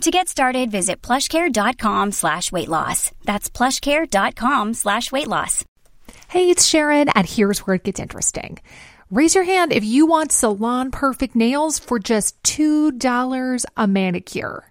To get started, visit plushcare.com slash weight loss. That's plushcare.com slash weight loss. Hey, it's Sharon, and here's where it gets interesting. Raise your hand if you want salon perfect nails for just $2 a manicure.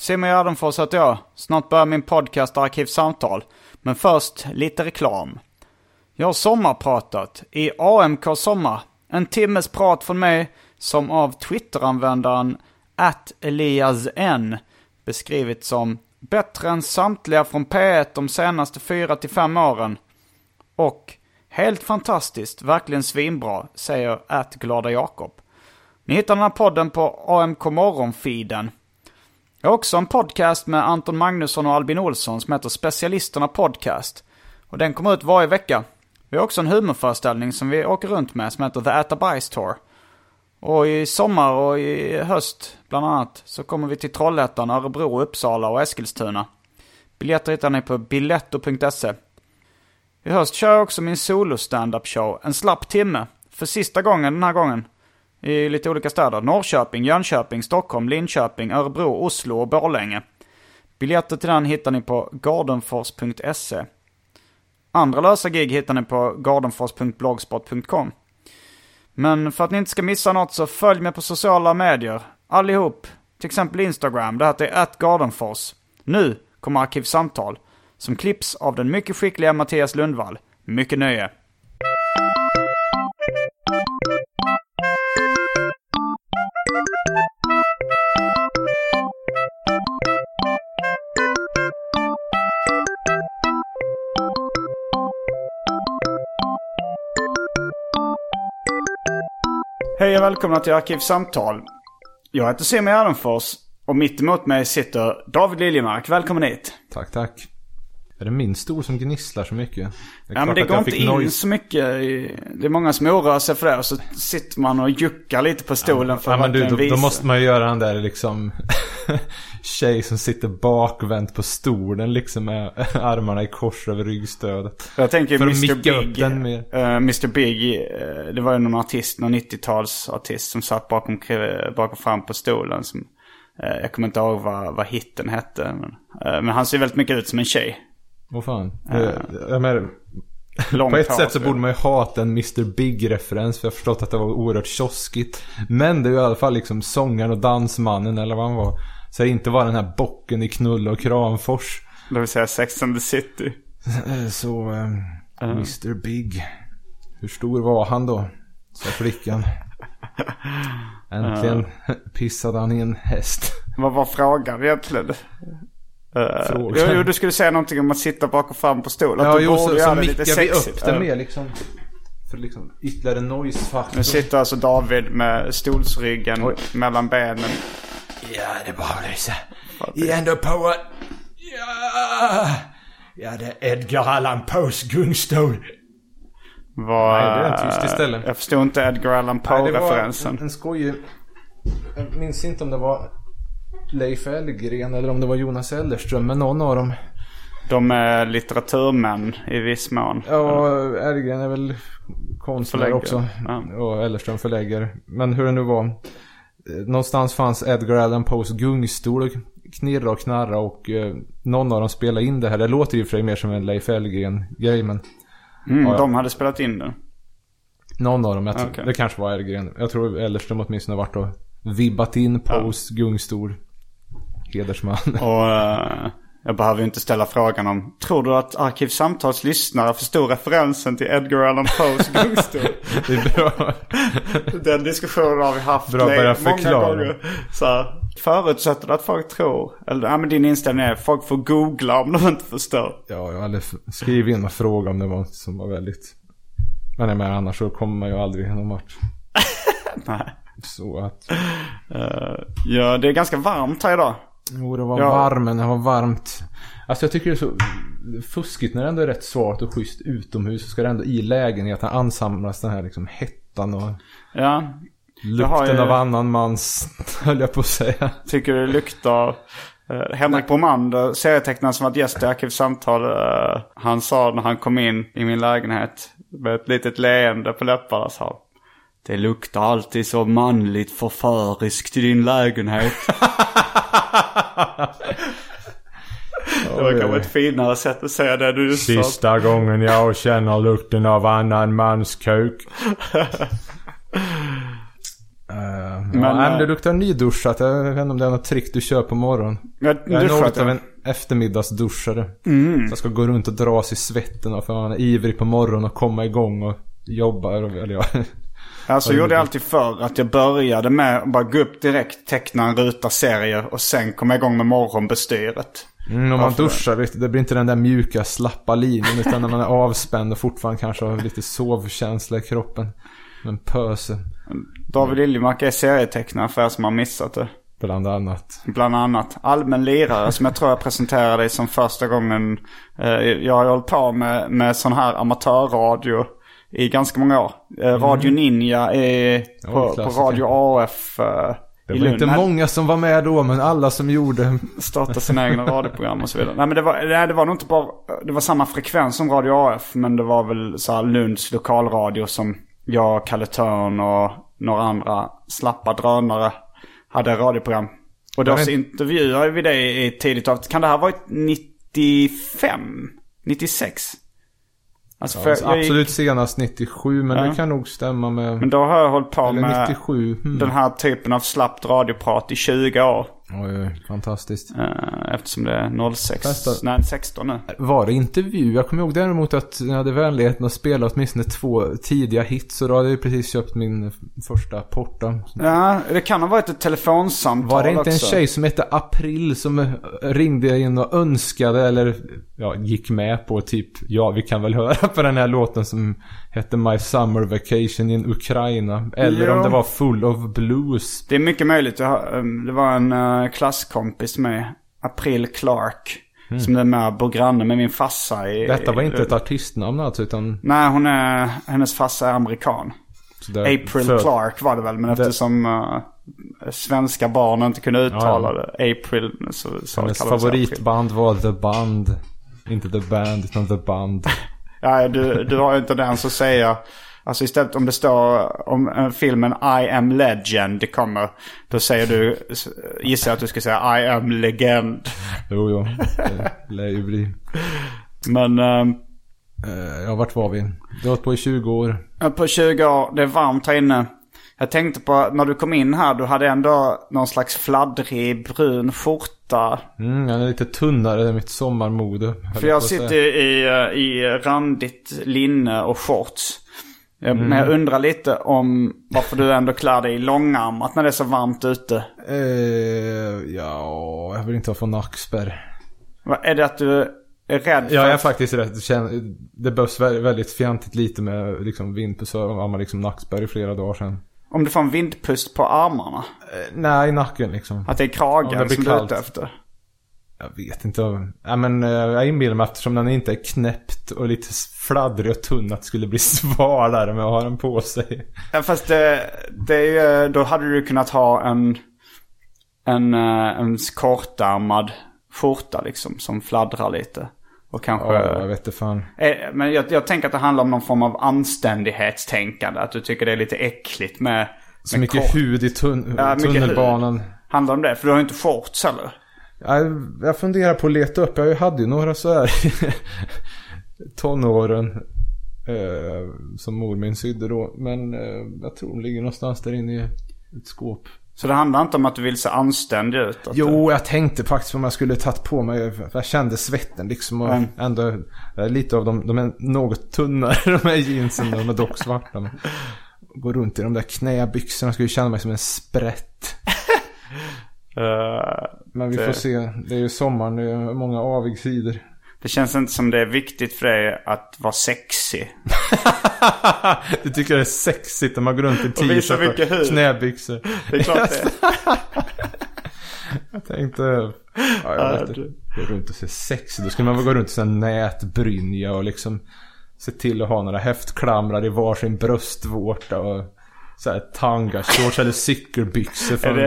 Simon Gärdenfors heter jag. Snart börjar min podcast Arkivsamtal. Men först lite reklam. Jag har sommarpratat i AMK Sommar. En timmes prat från mig som av Twitteranvändaren @eliasn beskrivit som bättre än samtliga från P1 de senaste 4-5 åren. Och helt fantastiskt, verkligen svinbra, säger @glada Jakob. Ni hittar den här podden på AMK Morgon-feeden. Jag har också en podcast med Anton Magnusson och Albin Olsson som heter Specialisterna Podcast. Och den kommer ut varje vecka. Vi har också en humorföreställning som vi åker runt med som heter The Atabajs Tour. Och i sommar och i höst bland annat så kommer vi till Trollhättan, Örebro, Uppsala och Eskilstuna. Biljetter hittar ni på biletto.se. I höst kör jag också min solo stand-up show, en slapp timme. För sista gången den här gången i lite olika städer. Norrköping, Jönköping, Stockholm, Linköping, Örebro, Oslo och Borlänge. Biljetter till den hittar ni på gardenfors.se. Andra lösa gig hittar ni på gardenfors.blogspot.com. Men för att ni inte ska missa något så följ mig på sociala medier. Allihop. Till exempel Instagram. Det heter atgardenfors. Nu kommer Arkivsamtal. Som klipps av den mycket skickliga Mattias Lundvall. Mycket nöje. Hej och välkomna till Arkivsamtal. Jag heter Simon Gärdenfors och mitt emot mig sitter David Liljemark. Välkommen hit. Tack, tack. Är det min stol som gnisslar så mycket? Det ja men det går inte in noise. så mycket. Det är många som oroar sig för det. Och så sitter man och juckar lite på stolen för ja, att men du, då, visa. då måste man ju göra den där liksom tjej som sitter bakvänt på stolen liksom med armarna i kors över ryggstödet. Jag tänker för Mr Big. Uh, Mr Big, uh, det var ju någon artist, någon 90-talsartist som satt bakom, bakom fram på stolen. Som, uh, jag kommer inte ihåg vad, vad hitten hette. Men, men han ser väldigt mycket ut som en tjej. Åh fan. Det, jag menar, på ett sätt så borde man ju hata en Mr Big-referens. För jag har förstått att det var oerhört kioskigt. Men det är ju i alla fall liksom sångaren och dansmannen eller vad han var. Så det inte var den här bocken i Knull och Kramfors. Det vill säga Sex and the City. Så, um, uh. Mr Big. Hur stor var han då? Sa flickan. Äntligen pissade han i en häst. Vad var frågan egentligen? Uh, jo, du skulle säga någonting om att sitta bak och fram på stolen. Ja, jo, så, så mickar vi upp det mer liksom. För liksom ytterligare noise-faktor. Nu sitter alltså David med stolsryggen Oj. mellan benen. Ja, det bara blir så. I ändå på att... Ja, ja det är Edgar Allan Poes gungstol. Var, Nej, det är en tyst istället. Jag förstod inte Edgar Allan Poe-referensen. En, en skojig... Jag minns inte om det var Leif Elgren eller om det var Jonas Ellerström. Men någon av dem. De är litteraturmän i viss mån. Ja, Elgren är väl konstnär också. Ja. Och Ellerström förläggare. Men hur det nu var. Någonstans fanns Edgar Allan Poes gungstol och knirra och knarra och eh, någon av dem spelade in det här. Det låter ju för sig mer som en Leif Elgren-grej men... Mm, ja. De hade spelat in det? Någon av dem. Jag okay. Det kanske var Elgren. Jag tror Ellerström åtminstone varit och vibbat in Poes ja. gungstol. Hedersman. Och uh, Jag behöver ju inte ställa frågan om, tror du att Arkivsamtals lyssnare förstår referensen till Edgar Allan Poes gungstol? Det är bra. Den diskussionen har vi haft Bra, börja många gånger. Så här, förutsätter att folk tror? Eller ja, men din inställning är att folk får googla om de inte förstår. Ja, jag f- skrivit in och fråga om det var som var väldigt... Men jag menar, annars så kommer man ju aldrig någon vart. Nej. Så att... Eh, ja, det är ganska varmt här idag. Jo, det var Ja. varmen, det var varmt. Alltså jag tycker det är så fuskigt när det ändå är rätt svart och schysst utomhus. Så ska det ändå i lägenheten ansamlas den här liksom hettan och Ja, lukten ju- av annan mans, höll jag på att säga. tycker det luktar... Uh, Henrik Bromander, serietecknaren som varit gäst i Arkivsamtal, eh, han sa när han kom in i min lägenhet med ett litet leende på läpparna sa Det luktar alltid så manligt förföriskt i din lägenhet. det var kanske ett finare sätt att säga det du sa. Sista gången jag känner lukten av annan mans kuk. Uh, Men, ja, men eh, det luktar nyduschat. Jag vet inte om det är något trick du kör på morgonen. Jag, Jag är något av en eftermiddagsduschare. Mm. Jag ska gå runt och dras i svetten och för man är ivrig på morgonen och komma igång och jobba. Eller ja. Alltså gjorde jag alltid förr att jag började med att bara gå upp direkt, teckna en ruta serier och sen komma igång med morgonbestyret. Mm, om man duschar, det blir inte den där mjuka, slappa linjen. Utan när man är avspänd och fortfarande kanske har lite sovkänsla i kroppen. En pöse, David Liljemark är serietecknare för er som har missat det. bland annat. Bland annat allmän lirare som jag tror jag presenterade dig som första gången. Eh, jag har hållit på med, med sån här amatörradio i ganska många år. Eh, Radio Ninja är på, på Mm. klassiker. Radio AF eh, Det var inte många som var med då, men alla som gjorde. starta sina egna radioprogram och så vidare. Nej men det var, nej, det var nog inte bara, det var samma frekvens som Radio AF. Men det var väl så här Lunds lokalradio som jag, Kalle Törn och några andra slappa drönare hade radioprogram. Och då så intervjuade vi dig tidigt av, kan det här ha varit 95? 96? Alltså jag gick, Absolut senast 97, men Ja. det kan nog stämma med... men då har jag hållit på Eller med 97. Mm. den här typen av slappt radioprat i 20 år. Oj, fantastiskt. Eh, Eftersom det är 06, Festa. nej 16 nu. Var det intervju? Jag kommer ihåg däremot att jag hade vänligheten att spela åtminstone två tidiga hits. Och då hade jag precis köpt min första porta. Ja, det kan ha varit ett telefonsamtal Var det inte en också. tjej som hette April som ringde in och önskade eller ja, gick med på typ ja vi kan väl höra på den här låten som hette My Summer Vacation in Ukraina. Eller Ja. om det var Full of Blues. Det är mycket möjligt. Um, Det var en uh, klasskompis med April Clark. Som är med bor granne med min farsa i... Mm. Detta var inte ett artistnamn alltså utan... Nej, hon är... Hennes farsa är amerikan. där- April för- Clark var det väl. Men eftersom uh, svenska barn inte kunde uttala Ja, det. April. Så, så Hennes det favoritband var The Band. Inte The Band utan The Band. Ja, du, du har ju inte den att säga. Alltså istället om det står om eh, filmen I am legend kommer. Då säger du, gissar jag att du ska säga I am legend. Jo, jo. Det lär ju bli. Men Eh, ja, vart var vi? Du har hållit på i 20 år. på 20 år, det är varmt här inne. Jag tänkte på när du kom in här, du hade ändå någon slags fladdrig brun skjorta. Mm, jag är lite tunnare än mitt sommarmode. För jag sitter i, eh, i randigt linne och shorts. Eh, Men jag undrar lite om varför du ändå klär dig i långärmat när det är så varmt ute. Eh, ja, jag vill inte få nackspärr. Är det att du är rädd för Ja, jag är faktiskt rätt. Det behövs vä- väldigt fjantigt lite med liksom vind på så har man liksom nackspärr i flera dagar sedan. Om du får en vindpust på armarna? Eh, nej, i nacken liksom. Att det är kragen det som du är ute efter? Jag vet inte. Ja, men eh, jag inbillar mig eftersom den inte är knäppt och lite fladdrig och tunn att det skulle bli svalare med att ha den på sig. Ja, fast det, det är ju, då hade du kunnat ha en, en, eh, en kortärmad skjorta liksom som fladdrar lite. Och kanske... Ja, jag vet inte fan. Eh, Men jag, jag tänker att det handlar om någon form av anständighetstänkande. Att du tycker det är lite äckligt med... Så med mycket kort. hud i tun- Ja, tunnelbanan. Handlar om det? För du har ju inte shorts heller. Jag, jag funderar på att leta upp. Jag hade ju några så här tonåren. Eh, som mor min sydde då. Men eh, jag tror de ligger någonstans där inne i ett skåp. Så det handlar inte om att du vill se anständig ut? Jo, du... jag tänkte faktiskt om jag skulle tagit på mig. Jag kände svetten liksom. Och mm. ändå, lite av dem, de är något tunnare de här jeansen. De är dock svarta. Men gå runt i de där knäbyxorna. Skulle känna mig som en sprätt. uh, men vi det... får se. Det är ju sommaren. Det är många avigsidor. Det känns inte som det är viktigt för dig att vara sexig. du tycker det är sexigt när man går runt i t-shirt och, och knäbyxor. Det är klart det Jag tänkte... Ja, jag vet inte. Gå runt och se sexig. Då skulle man väl gå runt i sån nätbrynja och liksom... Se till att ha några häftklamrar i varsin bröstvårta och såhär tangashorts eller cykelbyxor från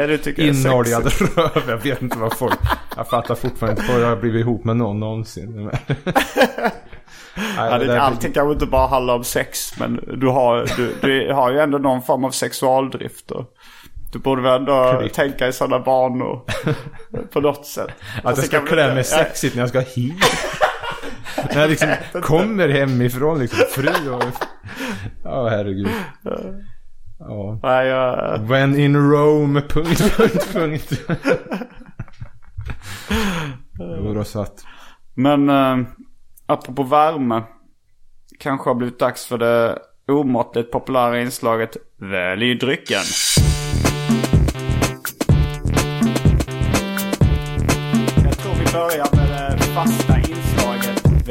inoljad röv. Jag vet inte vad folk... Jag fattar fortfarande inte vad jag har blivit ihop med någon någonsin. ja, det, allting kanske inte bara handlar om sex. Men du har, du, du har ju ändå någon form av sexualdrift. Och du borde väl ändå Klick. tänka i sådana banor. på något sätt. Att jag ska klä mig sexigt när jag ska hit. när jag liksom kommer hemifrån liksom. Fru och... Ja, herregud. Ja. Nej, jag... When in Rome, punkt, punkt, punkt. jo, då satt. Men äh, apropå värme. Kanske har blivit dags för det omåttligt populära inslaget Välj drycken. Jag tror vi börjar med det fasta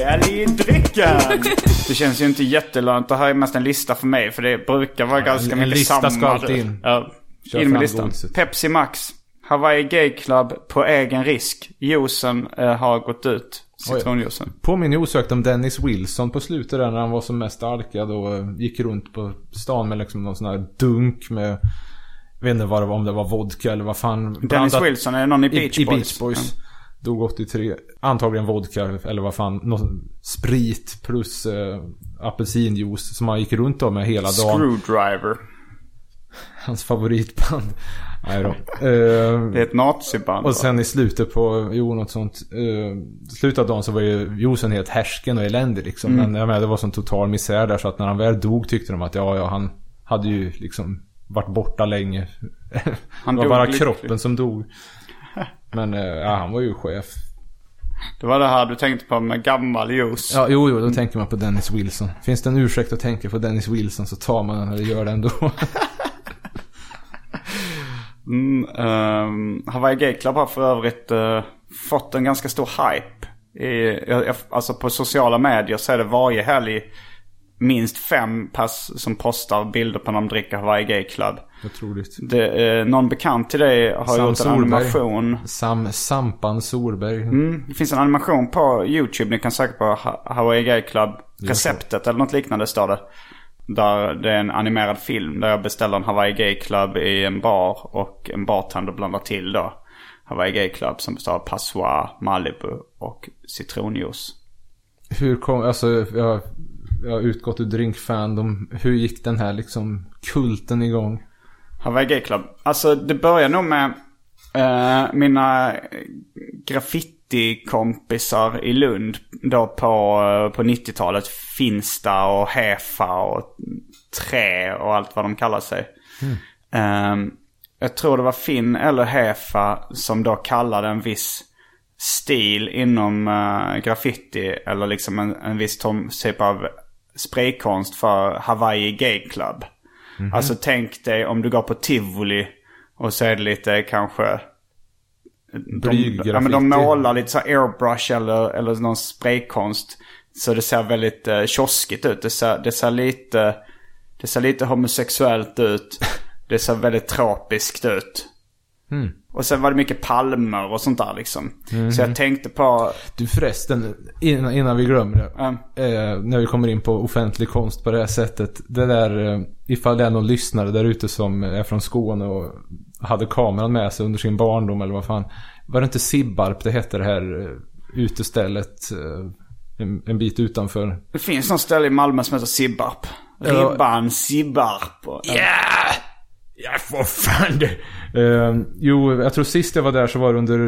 Välj drycken. Det känns ju inte jättelönt. Det här är mest en lista för mig. För det brukar vara ja, ganska mycket samma. En lista ska alltid in. Ja, in med listan. Godset. Pepsi Max. Hawaii Gay Club på egen risk. Juicen eh, har gått ut. Citronjuicen. Påminner osökt om Dennis Wilson på slutet där när han var som mest alkad och eh, gick runt på stan med liksom någon sån här dunk med jag vet inte vad det var, om det var vodka eller vad fan. Dennis blandat, Wilson, är det någon i Beach i, Boys? I Beach Boys. Mm. Dog 83. Antagligen vodka eller vad fan. Någon sprit plus äh, apelsinjuice som han gick runt då med hela dagen. Screwdriver. Hans favoritband. Nej då. Uh, det är ett naziband. Och sen i slutet på, jo något sånt. Uh, slutet av dagen så var ju juicen helt härsken och eländig liksom. Mm. Men jag menar, det var sån total misär där så att när han väl dog tyckte de att ja, ja han hade ju liksom varit borta länge. Han det var bara lycklig. kroppen som dog. Men uh, ja, han var ju chef. Det var det här du tänkte på med gammal juice. Ja, jo, jo, då tänker man på Dennis Wilson. Finns det en ursäkt att tänka på Dennis Wilson så tar man den eller gör det ändå. Mm, um, Hawaii Gay Club har för övrigt uh, fått en ganska stor hype. I, alltså på sociala medier så är det varje helg minst fem pass som postar bilder på när de dricker Hawaii Gay Club. Otroligt. Det, eh, någon bekant till dig har Sam gjort en Solberg. animation. Sam, Sampan Solberg. Mm, det finns en animation på YouTube. Ni kan söka på Hawaii Gay Club. Receptet eller något liknande står det. Där det är en animerad film där jag beställer en Hawaii Gay Club i en bar och en bartender blandar till då Hawaii Gay Club som består av Passoir, Malibu och citronjuice. Hur kom, alltså jag, jag har utgått ur drinkfandom. Hur gick den här liksom kulten igång? Hawaii Gay Club. Alltså det började nog med eh, mina graffiti-kompisar i Lund då på, på 90-talet. Finsta och Hefa och Trä och allt vad de kallar sig. Mm. Um, jag tror det var Finn eller Hefa som då kallade en viss stil inom uh, graffiti eller liksom en, en viss typ av spraykonst för Hawaii Gay Club. Mm. Alltså tänk dig om du går på Tivoli och så är det lite kanske de, ja, men de målar lite så airbrush eller, eller någon spraykonst. Så det ser väldigt uh, kioskigt ut. Det ser, det ser lite... Det ser lite homosexuellt ut. Det ser väldigt tropiskt ut. Mm. Och sen var det mycket palmer och sånt där liksom. Mm. Så jag tänkte på... Du förresten, innan, innan vi glömmer det. Mm. Eh, när vi kommer in på offentlig konst på det här sättet. Det där, eh, ifall det är någon lyssnare där ute som är från Skåne och hade kameran med sig under sin barndom eller vad fan. Var det inte Sibbarp det hette det här uh, utestället uh, en, en, bit utanför? Det finns något ställe i Malmö som heter Sibbarp. Ribban, Sibbarp. Ja! Yeah! Ja, för fan det. Uh, jo, jag tror sist jag var där så var det under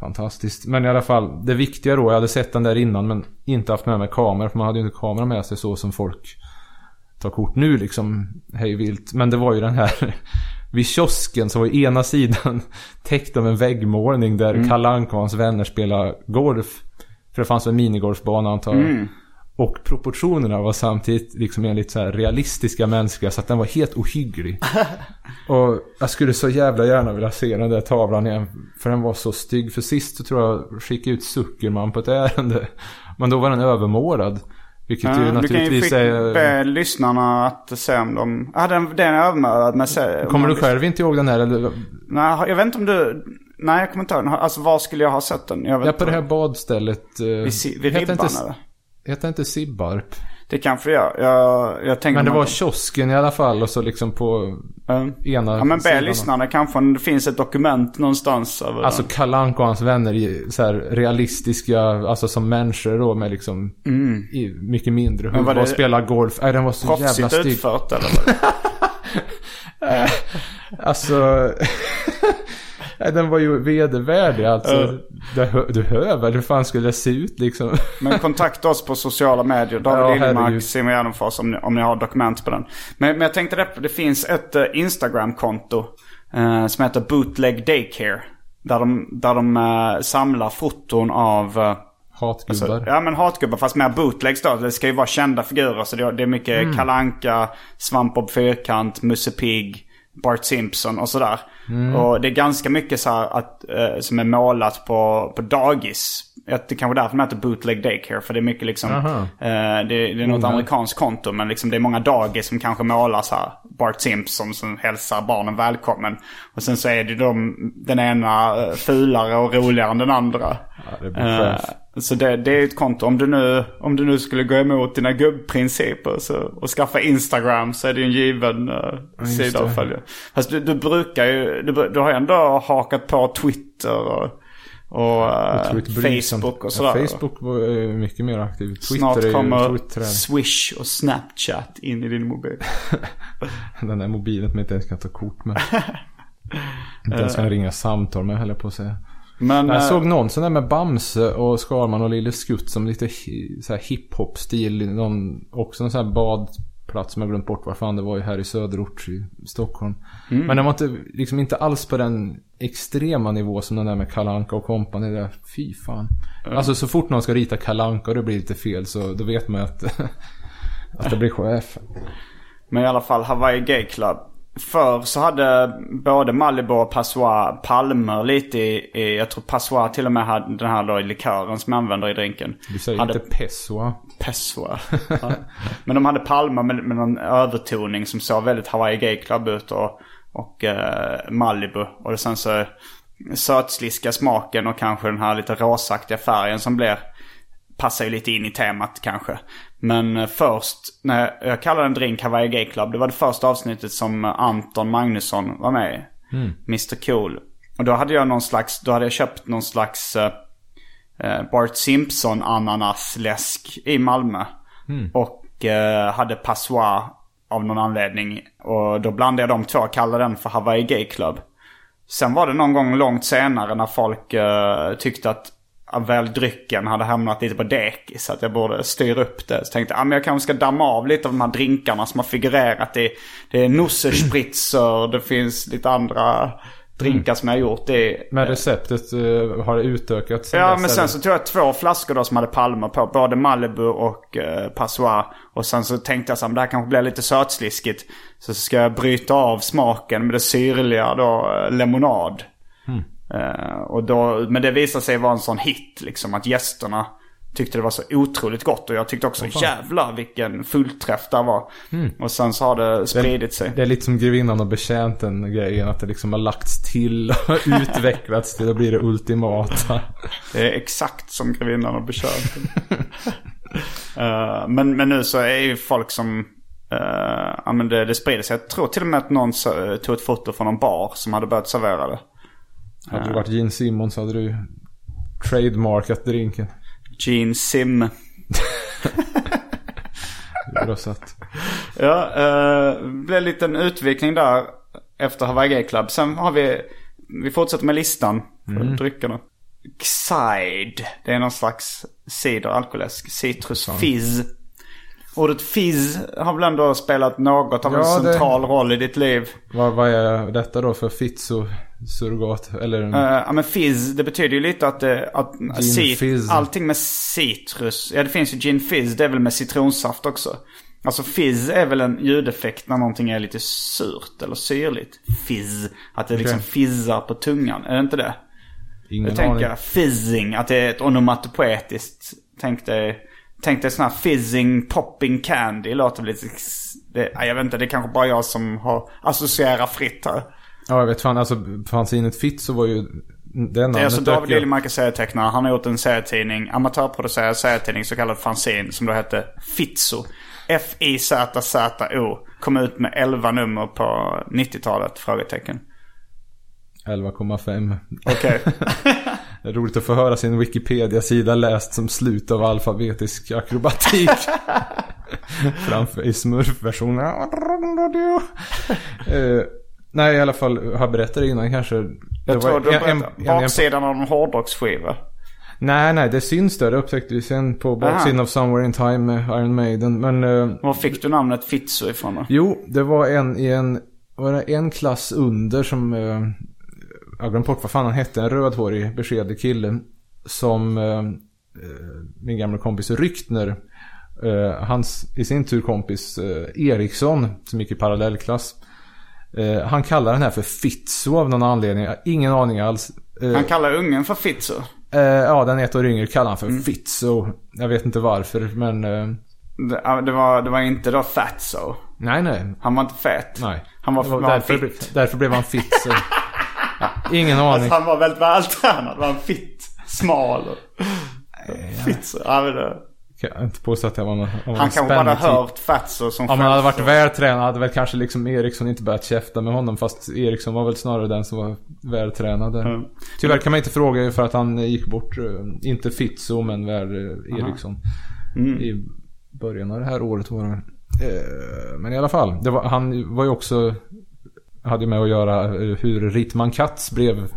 Fantastiskt. Men i alla fall, det viktiga då, jag hade sett den där innan men inte haft med mig kamera. För man hade ju inte kamera med sig så som folk tar kort nu liksom hej vilt. Men det var ju den här vid kiosken som var ena sidan täckt av en väggmålning där mm. Kalle Anka och hans vänner spelade golf. För det fanns en minigolfbana antar jag. Mm. Och proportionerna var samtidigt liksom enligt så här realistiska mänskliga så att den var helt ohygglig. och jag skulle så jävla gärna vilja se den där tavlan igen. För den var så stygg. För sist så tror jag skickade ut Zuckerman på ett ärende. Men då var den övermålad. Vilket ja, ju naturligtvis är... Du kan ju be lyssnarna att se om de... Ja, den, den är övermålad med sig. Kommer du själv inte ihåg den här eller? Nej, jag vet inte om du... Nej, jag kommer inte ihåg den. Alltså var skulle jag ha sett den? Jag vet ja, på det här badstället. Eh, vid, vid ribban inte, eller? Heter inte Sibbarp? Det kanske jag. Jag, jag Men det var kiosken i alla fall och så liksom på mm. ena Ja men be lyssnarna kanske det finns ett dokument någonstans. Över alltså Kalanko och hans vänner så här realistiska, alltså som människor då med liksom mm. i, mycket mindre huvud och spelar golf. Nej den var så jävla stygg. utfört eller? alltså Nej, den var ju vedervärdig alltså. Uh. Du, du hör väl hur fan skulle det se ut liksom? Men kontakta oss på sociala medier. David ja, Liljemark, Simon Gärdenfors om, om ni har dokument på den. Men, men jag tänkte det, det finns ett uh, Instagram-konto uh, som heter Bootleg Daycare. Där de, där de uh, samlar foton av Hatgubbar? Alltså, ja men hatgubbar fast mer bootlegs då. Det ska ju vara kända figurer. Så det, är mycket mm. Kalanka, Svampbob Fyrkant, Musse Pigg. Bart Simpson och sådär. Mm. Och det är ganska mycket så att, eh, som är målat på, på dagis. Det är kanske därför de heter Bootleg Daycare. För det är mycket liksom, eh, det, det, är något mm. amerikanskt konto. Men liksom det är många dagis som kanske målar så här Bart Simpson som hälsar barnen välkommen. Och sen så är det de, den ena eh, fulare och roligare än den andra. Ja, det blir uh, så det, det är ett konto. Om du, nu, om du nu skulle gå emot dina gubbprinciper så, och skaffa Instagram så är det en given uh, sida att följa. Fast du, du brukar ju, du, du har ju ändå hakat på Twitter och, och, uh, Facebook och sådär. Ja, Facebook var mycket mer aktiv. Twitter Snart kommer Swish och Snapchat in i din mobil. Den där mobilen som jag inte ens kan ta kort med. inte ens kan ringa samtal med höll jag på att säga. Men, jag såg någon sån där med Bamse och Skalman och Lille Skutt som lite så här hiphop-stil. Någon, också en sån här badplats som jag glömt bort vad fan det var ju här i söderort i Stockholm. Mm. Men den var inte, liksom inte alls på den extrema nivå som den där med Kalanka och kompani där. Fy fan. Mm. Alltså så fort någon ska rita Kalanka och det blir lite fel så då vet man ju att, att det blir chef. Men i alla fall Hawaii Gay Club Förr så hade både Malibu och Passoir palmer lite i, i jag tror Passoir till och med hade den här då i likören som jag använder i drinken. Du säger hade, inte Pessoa. Pessoa. ja. Men de hade palmer med, med någon övertoning som såg väldigt Hawaii Gay Club ut och, och uh, Malibu. Och sen så sötsliska smaken och kanske den här lite rosaktiga färgen som blir passar ju lite in i temat kanske. Men eh, först, när jag kallade en drink Hawaii Gay Club, det var det första avsnittet som Anton Magnusson var med i. Mm. Mr Cool. Och då hade jag någon slags, då hade jag köpt någon slags uh, Bart Simpson ananasläsk i Malmö. Mm. Och uh, hade passoir av någon anledning. Och då blandade jag de två och kallade den för Hawaii Gay Club. Sen var det någon gång långt senare när folk uh, tyckte att väl drycken hade hamnat lite på dekis. Så att jag borde styra upp det. Så tänkte jag, ah, jag kanske ska damma av lite av de här drinkarna som har figurerat i. Det är Nussespritzer, det finns lite andra drinkar som jag har gjort. Det, men receptet uh, har utökats? Ja, men sen så tog jag två flaskor då som hade palmer på. Både Malibu och uh, Passoir. Och sen så tänkte jag så här, det här kanske blir lite sötsliskigt. Så ska jag bryta av smaken med det syrliga då, uh, lemonad. Uh, och då, men det visade sig vara en sån hit liksom att gästerna tyckte det var så otroligt gott. Och jag tyckte också oh, jävlar vilken fullträff det var. Mm. Och sen så har det spridit sig. Det är lite som grevinnan och betjänten grejen. Att det liksom har lagts till och utvecklats till att bli det ultimata. Det är exakt som grevinnan och betjänten. uh, men, men nu så är ju folk som Uh, ja men det, det sprider sig. Jag tror till och med att någon tog ett foto från en bar som hade börjat servera det. Hade du varit Gene Simmons så hade du trademarkat drinken. Gene Sim. Bra satt. Ja, eh, det blev en liten utvikning där efter Hawaii Gay Club. Sen har vi, vi fortsätter med listan för mm. dryckerna. Xide. Det är någon slags cider, alkoläsk. Citrus fizz. Ordet fizz har väl ändå spelat något av en Ja, det- central roll i ditt liv. Vad, vad är detta då för fitso-surrogat? Eller? Eh, ja men fizz, det betyder ju lite att, det, att cit- fizz. allting med citrus. Ja det finns ju gin fizz, det är väl med citronsaft också. Alltså fizz är väl en ljudeffekt när någonting är lite surt eller syrligt. Fizz, att det liksom fizzar på tungan. Är det inte det? Ingen Jag tänker aning. fizzing, att det är ett onomatopoetiskt. Tänk dig, tänk dig sån här fizzing popping candy. Låter väl lite... Det, ja, jag vet inte, det är kanske bara jag som har associerat fritt här. Ja, jag vet fan. Alltså, fanzinet Fitzo var ju... Det är alltså David Liljemark är serietecknare. Han har gjort en serietidning, amatörproducerad serietidning, så kallad fanzine, som då hette Fitzo. F-I-Z-Z-O. Kom ut med 11 nummer på 90-talet? Frågetecken. 11,5. Okej. Är roligt att få höra sin Wikipedia-sida läst som slut av alfabetisk akrobatik. Framför i smurfversionen. uh, nej, i alla fall, har jag berättat det innan kanske? Jag tror du en- en- Baksidan av en hårdrocksskiva. Nej, nej, det syns där. Det upptäckte vi sen på baksidan av Somewhere in Time med Iron Maiden. Men eh, Var fick du namnet Fitzo ifrån då? jo, det var en i en, var det en klass under som, eh, jag glömt bort vad fan han hette, en rödhårig beskedlig kille. Som eh, min gamla kompis Ryktner, hans i sin tur kompis Eriksson som gick i parallellklass. Eh, han kallar den här för Fitzo av någon anledning. Jag har ingen aning alls. Eh, Han kallar ungen för Fitzo. Eh, ja, den ett år yngre kallar han Mm. för Fitzo. Jag vet inte varför, men... eh, Det, det, var, det var inte då Fatso. nej, nej. Han var inte fet. Nej. Han var, var därför, fit. därför blev han Fitzo. ingen aning. Alltså, han var väldigt vältränad. Var han fit? Smal. Och... Fitzo. Ja, men det... Kan jag inte påstå att jag var någon, Han kanske bara typ. hört Fatso som Om han hade varit vältränad hade väl kanske liksom Eriksson inte börjat käfta med honom. Fast Eriksson var väl snarare den som var vältränad. Mm. Tyvärr kan man inte fråga för att han gick bort. eh, Inte Fitzo men väl eh, Eriksson. Mm. I början av det här året var det. Eh, Men i alla fall. Var, han var ju också... Hade med att göra hur Ritman Katz blev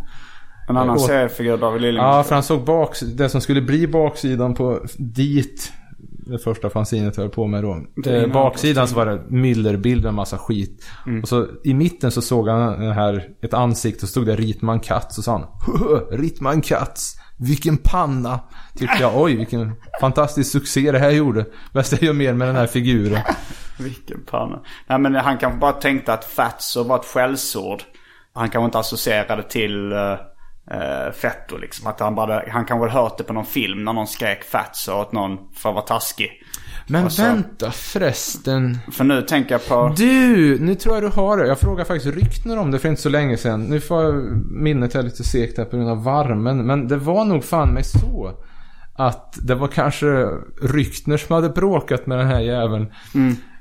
En annan Åt- seriefigur David Liljemark. Ja, för han såg baks, det som skulle bli baksidan på dit. Det första fanzinet jag höll på med då. Eh, baksidan så var det Miller-bild med massa skit. Mm. Och så i mitten så såg han den här, ett ansikte och stod det Ritman Katz och sa han "Höhö, Ritman Katz, vilken panna. Tyckte jag, oj vilken fantastisk succé det här gjorde. Bäst jag gör mer med den här figuren. Vilken panna. Nej men han kanske bara tänkte att Fatso var ett skällsord. Han kanske inte associerade till uh, Fetto liksom. Att han, bara, han kanske hade hört det på någon film när någon skrek Fatso åt någon för att vara taskig. Men så- vänta förresten. För nu tänker jag på... Du, nu tror jag du har det. Jag frågade faktiskt Ryktner om det för inte så länge sedan. Nu får jag, minnet är lite segt här på grund av värmen. Men det var nog fan mig så. Att det var kanske Ryktner som hade bråkat med den här jäveln.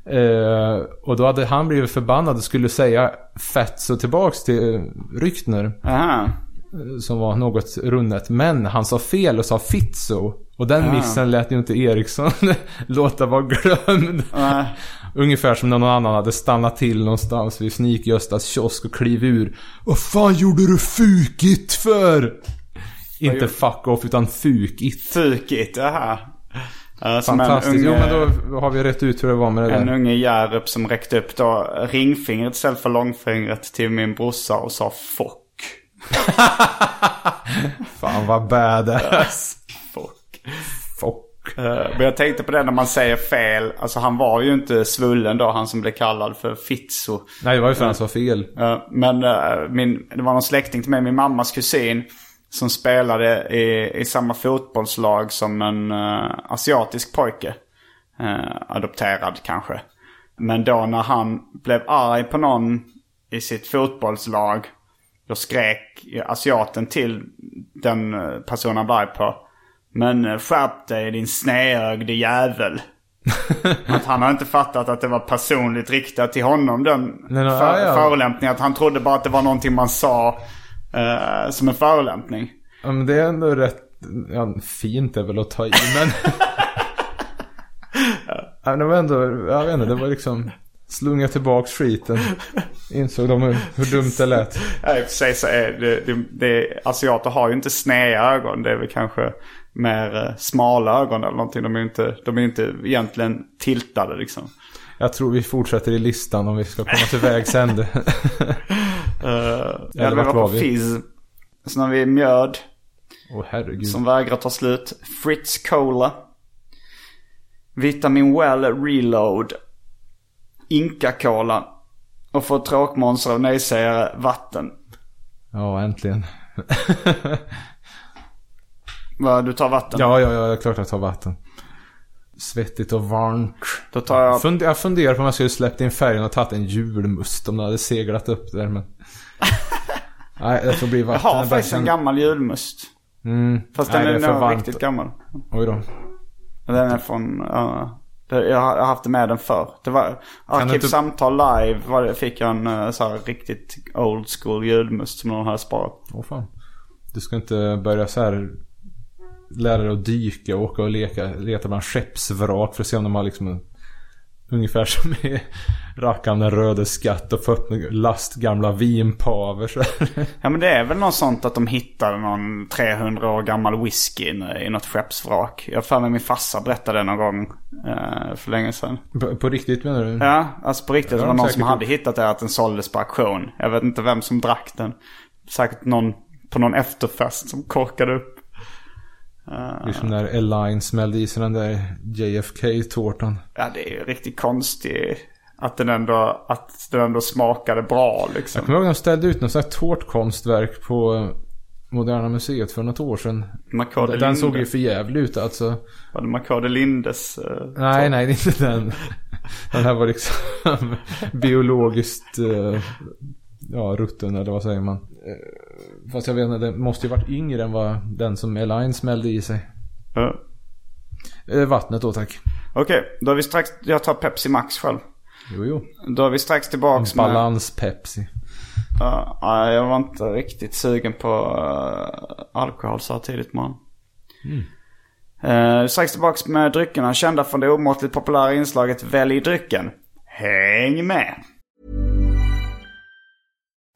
Eh, och då hade han blivit förbannad och skulle säga Fetso tillbaks till eh, Ryktner. Aha. Eh, Som var något runnet. Men han sa fel och sa Fitzo. Och den Ah. missen lät ju inte Eriksson låta vara glömd. Uh, Ungefär som när någon annan hade stannat till någonstans vid Snik-Göstas kiosk och kliv ur. Vad fan gjorde du fukigt för? Inte gjorde- fuck off utan fukigt. Fukigt, aha. Uh, en Fantastiskt. unge, Jo men då har vi rätt ut hur det var med det en där. unge Hjärup som räckte upp då ringfingret istället för långfingret till min brorsa och sa fock. Fan vad badass. Fock. Fuck. Eh, Men jag tänkte på det när man säger fel. Alltså han var ju inte svullen då, han som blev kallad för Fitzo. Nej det var ju för att han sa fel. Eh, Men eh, min, det var någon släkting till mig, min mammas kusin. Som spelade i, i samma fotbollslag som en eh, asiatisk pojke. Eh, adopterad kanske. Men då när han blev arg på någon i sitt fotbollslag. Då skrek asiaten till den eh, personen han var på. Men eh, skärp dig din snedögde jävel. att han har inte fattat att det var personligt riktat till honom den Nej, nej, för, ja, ja. förolämpningen. Att han trodde bara att det var någonting man sa eh, som en förolämpning. Ja men det är ändå rätt, ja, fint är väl att ta i men. ja, men det var ändå, jag vet inte, det var liksom. Slunga tillbaks skiten. Insåg de hur, hur dumt det lät. Ja, i och för sig så är det, det, det, asiater har ju inte sneda ögon. Det är väl kanske mer eh, smala ögon eller någonting. De är ju inte, de är inte egentligen tiltade liksom. Jag tror vi fortsätter i listan om vi ska komma till vägs ände. uh, Eller vart var vi? Fizz. Sen har vi mjöd. Oh, herregud. Som vägrar ta slut. Fritz Cola. Vitamin Well Reload. Inka Cola. Och för tråkmånsar och nejsägare vatten. Ja, äntligen. Vad, du tar vatten? Ja, ja, ja, det är klart jag tar vatten. Svettigt och varmt. Då tar jag... Fund jag funderar på om jag skulle släppt in färgen och tagit en julmust om den hade seglat upp där men... Nej, det får bli vatten. Jag har faktiskt en gammal julmust. Mm. Fast den Nej, är, är nog riktigt gammal. Oj då. Den är från, uh, jag har haft det med den förr. Det var Arkivsamtal inte... live var det, fick jag en uh, så här, riktigt old school julmust som någon hade sparat. Åh fan. Du ska inte börja så här lära dig att dyka och åka och leka, leta bland skeppsvrak för att se om de har liksom en, Ungefär som i rackaren den röde skatt och få upp last gamla vinpaver Ja men det är väl något sånt att de hittade någon 300 år gammal whisky i något skeppsvrak. Jag för mig min farsa berättade det någon gång eh, för länge sedan. På, på, riktigt menar du? Ja, alltså på riktigt. Det var någon som hade hittat det att den såldes på auktion. Jag vet inte vem som drack den. Säkert någon på någon efterfest som korkade upp. Det är som när Align smällde i sig den där JFK-tårtan. Ja, det är ju riktigt konstigt. Att den ändå, att den ändå smakade bra liksom. Jag kommer ihåg att de ställde ut något sånt här tårtkonstverk på Moderna Museet för något år sedan. Makade den Linde. såg ju för jävligt ut alltså. Var det Makade Lindes? Uh, nej, tårt? nej, inte den. den här var liksom biologiskt uh, ja, rutten eller vad säger man. Eh, fast jag vet inte, den måste ju varit yngre än vad den som Elaine smällde i sig. Ja. Eh, vattnet då tack. Okej, okay, då är vi strax, jag tar Pepsi Max själv. Jo, jo. Då är vi strax tillbaks med... Balans-Pepsi. Ja, uh, jag var inte riktigt sugen på uh, alkohol så här tidigt man. Mm. Uh, strax tillbaks med dryckerna kända från det omåttligt populära inslaget Välj drycken. Häng med!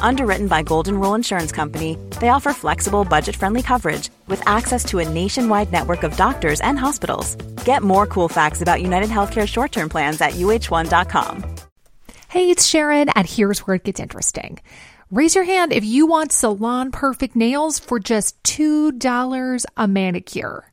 Underwritten by Golden Rule Insurance Company, they offer flexible, budget-friendly coverage with access to a nationwide network of doctors and hospitals. Get more cool facts about United Healthcare short-term plans at uh1.com. Hey, it's Sharon, and here's where it gets interesting. Raise your hand if you want salon perfect nails for just $2 a manicure.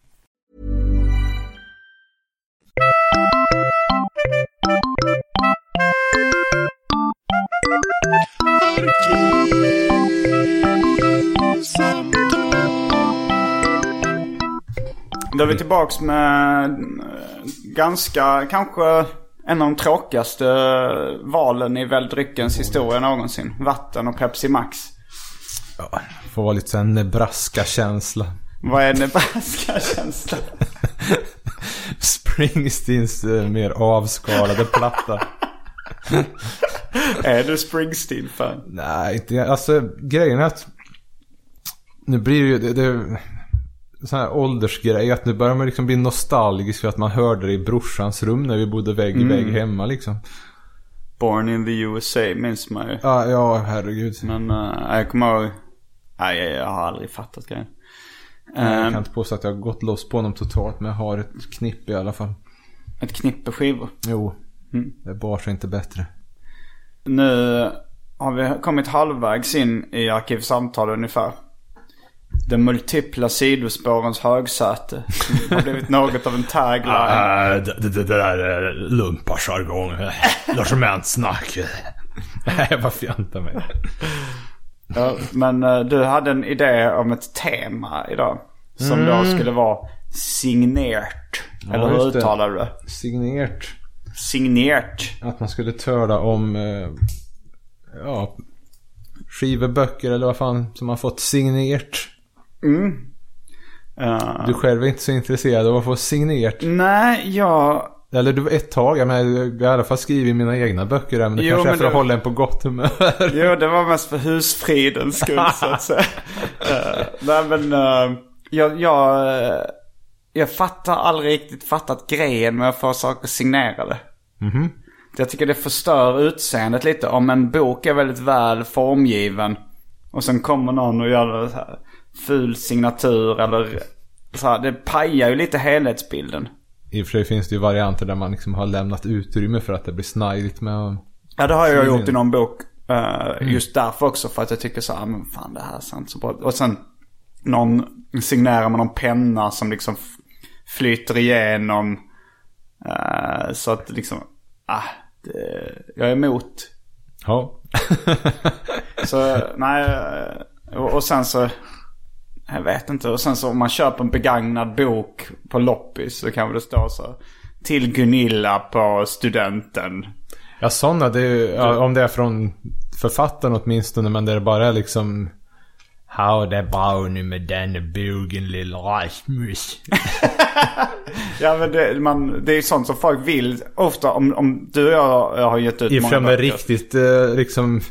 Då är vi tillbaks med eh, ganska, kanske en av de tråkigaste valen i väldryckens historia någonsin. Vatten och Pepsi Max. Ja, får vara lite såhär Nebraska-känsla. Vad är Nebraska-känsla? Springsteens uh, mer avskalade platta. är du Springsteen-fan? Nej, inte Alltså grejen är att nu blir det ju det, det sån här åldersgrej. Att nu börjar man liksom bli nostalgisk för att man hörde det i brorsans rum när vi bodde vägg i mm. vägg hemma liksom. Born in the USA minns man ju. Ja, ja herregud. Men uh, jag kommer ihåg. Nej, jag, jag har aldrig fattat grejen. Jag kan inte påstå att jag har gått loss på honom totalt. Men jag har ett knippe i alla fall. Ett knippe skivor? Jo. Mm. Det bar sig inte bättre. Nu har vi kommit halvvägs in i Arkivsamtal ungefär. De multipla sidospårens högsäte. Det har blivit något av en tagline. Uh, det, det, det där är lumparjargong. Logementsnack. Nej, jag bara fjantar mig. ja, men uh, du hade en idé om ett tema idag. Som mm. då skulle vara signerat. Ja, Eller hur uttalar du det? Signerat. Signerat. Att man skulle töla om uh, ja, skivor, böcker eller vad fan som har fått signerat. Mm. Uh, du själv är inte så intresserad av att få signerat? Nej, jag... Eller du ett tag, jag menar, jag har i alla fall skrivit mina egna böcker där, men det jo, kanske är för att hålla en på gott humör. jo, det var mest för husfridens skull så att säga. uh, nej men, uh, jag, jag, jag fattar aldrig riktigt fattat grejen med att få saker signerade. Mm -hmm. Jag tycker det förstör utseendet lite. Om en bok är väldigt väl formgiven och sen kommer någon och gör så här ful signatur eller så här, det pajar ju lite helhetsbilden. I och för sig finns det ju varianter där man liksom har lämnat utrymme för att det blir snajdigt med Ja det har jag gjort i någon bok. Uh, just därför också för att jag tycker så här, men fan det här ser inte så bra Och sen någon signerar med någon penna som liksom flyter igenom. Uh, så att liksom, ah, det, jag är emot. Ja. så nej, och, och sen så jag vet inte. Och sen så om man köper en begagnad bok på loppis så kan det stå så. Till Gunilla på studenten. Ja sådana, det är, ja, om det är från författaren åtminstone. Men det är bara liksom... How det bra nu med den bogen lilla Rasmus. ja men det, man, det är sånt som folk vill. Ofta om, om du och jag, har gett ut många böcker. riktigt eh, liksom...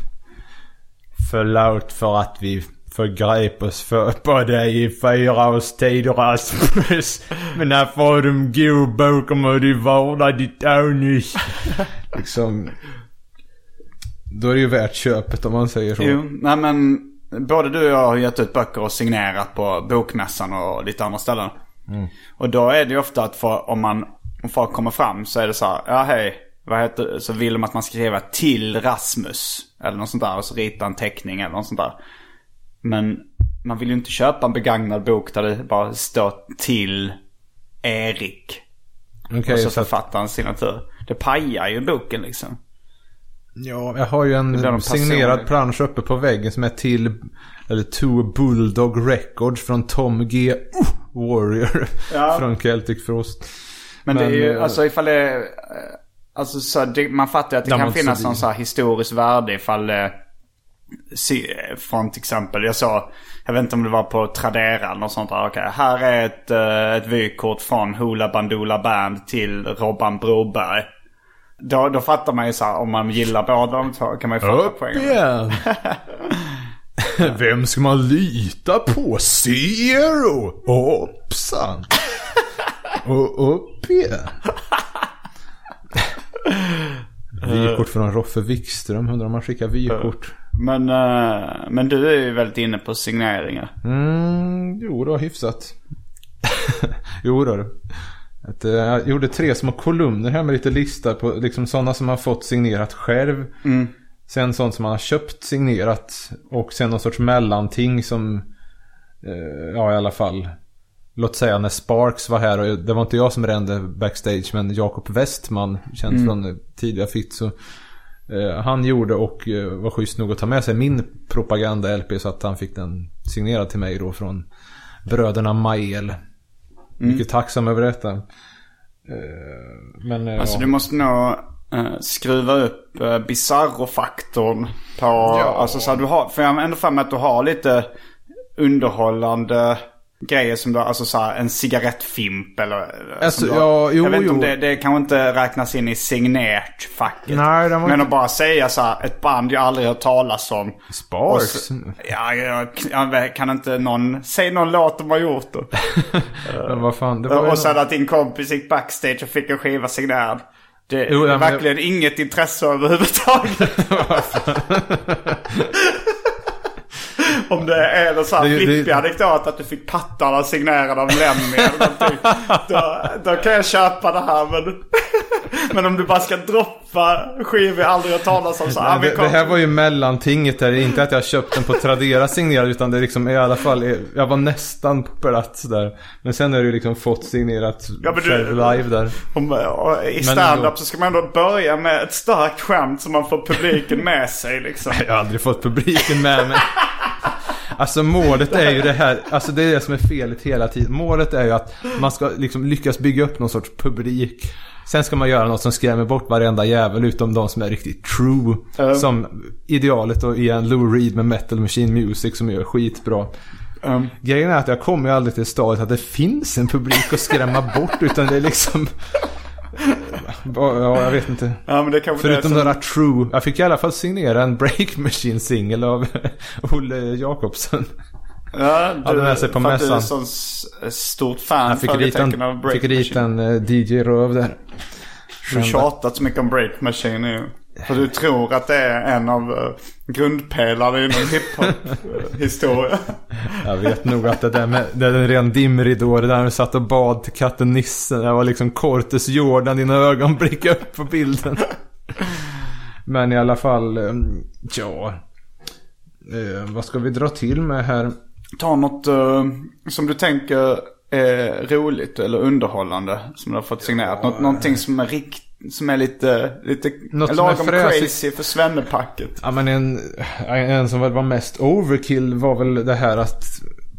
Förlåt för att vi förgrep oss för på dig i fyra års tid Rasmus. Men när får du god bok om hur du vårdar ditt anus. liksom. Då är det ju värt köpet om man säger så. Jo, nej men både du och jag har gett ut böcker och signerat på Bokmässan och lite andra ställen. Mm. Och då är det ju ofta att för, om man, om folk kommer fram så är det så här, ja hej, vad heter Så vill de att man ska skriva till Rasmus. Eller något sånt där och så rita en teckning eller något sånt där. Men man vill ju inte köpa en begagnad bok där det bara står till Erik. Okay, och så, så författarens signatur. Det pajar ju boken liksom. Ja, jag har ju en signerad plansch uppe på väggen som är till, eller To Bulldog Records från Tom G. Uh, Warrior. Ja. från Celtic Frost. Men, Men det är ju, äh, alltså ifall det eh, alltså så det, man fattar ju att det kan finnas någon så här historisk värde ifall det från till exempel, jag sa, jag vet inte om det var på Tradera eller något sånt där. Okej, här är ett, eh, ett vykort från Hoola Bandoola Band till Robban Broberg. Då, då fattar man ju så här, om man gillar båda de två kan man ju fatta poängen. Igen. Vem ska man lita på? Zero! Hoppsan! Och upp igen. Vykort från Roffe Wikström. Undrar om man skickar vykort. Men, uh, men du är ju väldigt inne på signeringar. Mm, jo då, hyfsat. jo då. Att, uh, jag gjorde tre små kolumner här med lite listor på liksom sådana som man fått signerat själv. Mm. Sen sånt som man har köpt signerat. Och sen någon sorts mellanting som, uh, ja i alla fall. Låt säga när Sparks var här och det var inte jag som rände backstage men Jakob Westman, känd mm. från tidiga Fitzo. Eh, han gjorde och eh, var schysst nog att ta med sig min propaganda-LP så att han fick den signerad till mig då från bröderna Mael. Mm. Mycket tacksam över detta. Eh, men, alltså ja. du måste nog skruva upp Bizarro-faktorn på... Ja. Alltså så du har, för jag har ändå för mig att du har lite underhållande grejer som då, alltså såhär en cigarettfimp eller... Alltså, då, ja, jo, jag vet inte om det, det kanske inte räknas in i var Men att bara säga såhär, ett band jag aldrig hört talas om. Sparks? ja, jag, jag, kan inte någon, säg någon låt de har gjort då. Men vad fan, det var Och sen att din kompis gick backstage och fick en skiva signerad. Det är jo, verkligen jag... inget intresse överhuvudtaget. Om det är en sån här flippig anekdot att du fick pattarna signerade av Lemmy eller någonting. Då, då kan jag köpa det här men... men om du bara ska droppa skivor jag aldrig har talas om så Nej, det, det, här var ju mellantinget där. Inte att jag köpt den på Tradera signerad utan det är liksom i alla fall. Jag var nästan på plats där. Men sen har du liksom fått signerat ja, själv du, live där. Om, I standup så ska man ändå börja med ett starkt skämt så man får publiken med sig liksom. Jag har aldrig fått publiken med mig. Alltså målet är ju det här, alltså det är det som är felet hela tiden. Målet är ju att man ska liksom lyckas bygga upp någon sorts publik. Sen ska man göra något som skrämmer bort varenda jävel utom de som är riktigt true. Mm. Som idealet då i en Lou Reed med Metal Machine Music som gör skitbra. Um. Grejen är att jag kommer ju aldrig till stadiet att det finns en publik att skrämma bort utan det är liksom Ja, jag vet inte. Ja, Förutom som... true. Jag fick i alla fall signera en Break Machine singel av Olle Jakobsen. Ja, du, hade med sig på mässan. Du är så stort fan jag fick dit en, av Break fick dit en eh, DJ Röv där. Du har tjatat så mycket om Break Machine nu. För du tror att det är en av uh, grundpelarna inom hiphop-historia. Jag vet nog att det där med det är en ren dimridå. Det där med satt och bad till katten Nisse. Det var liksom Cortes Jordan, dina ögonblick upp på bilden. Men i alla fall, um, ja. Uh, vad ska vi dra till med här? Ta något som du tänker är roligt eller underhållande. Som du har fått signerat. Ja, Något, någonting som är riktigt som är lite, lite Något lagom crazy för svennepacket. Ja men en, en som väl var mest overkill var väl det här att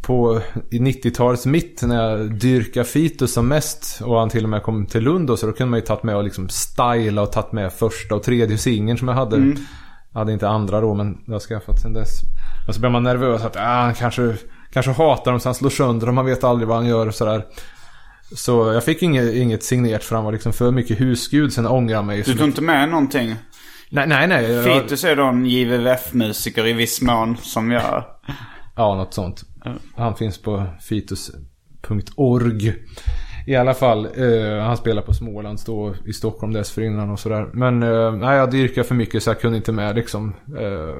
på i 90-talets mitt när jag dyrkade Fitus som mest och han till och med kom till Lund och så då kunde man ju tagit med och liksom styla och tagit med första och tredje singeln som jag hade. Mm. Jag hade inte andra då men det har skaffat sen dess. Och så blir man nervös att ah, han kanske, kanske hatar dem så han slår sönder dem. Man vet aldrig vad han gör och sådär. Så jag fick inget, inget signerat för han var liksom för mycket husgud. Sen ångrar jag mig. Du tog inte med någonting? Nej, nej, nej. Fitus är då en JVVF-musiker i viss mån som jag... ja, något sånt. Han finns på fitus.org. I alla fall, eh, han spelar på Småland, stå i Stockholm dessförinnan och sådär. Men eh, nej, jag dyrkar för mycket så jag kunde inte med liksom. Eh,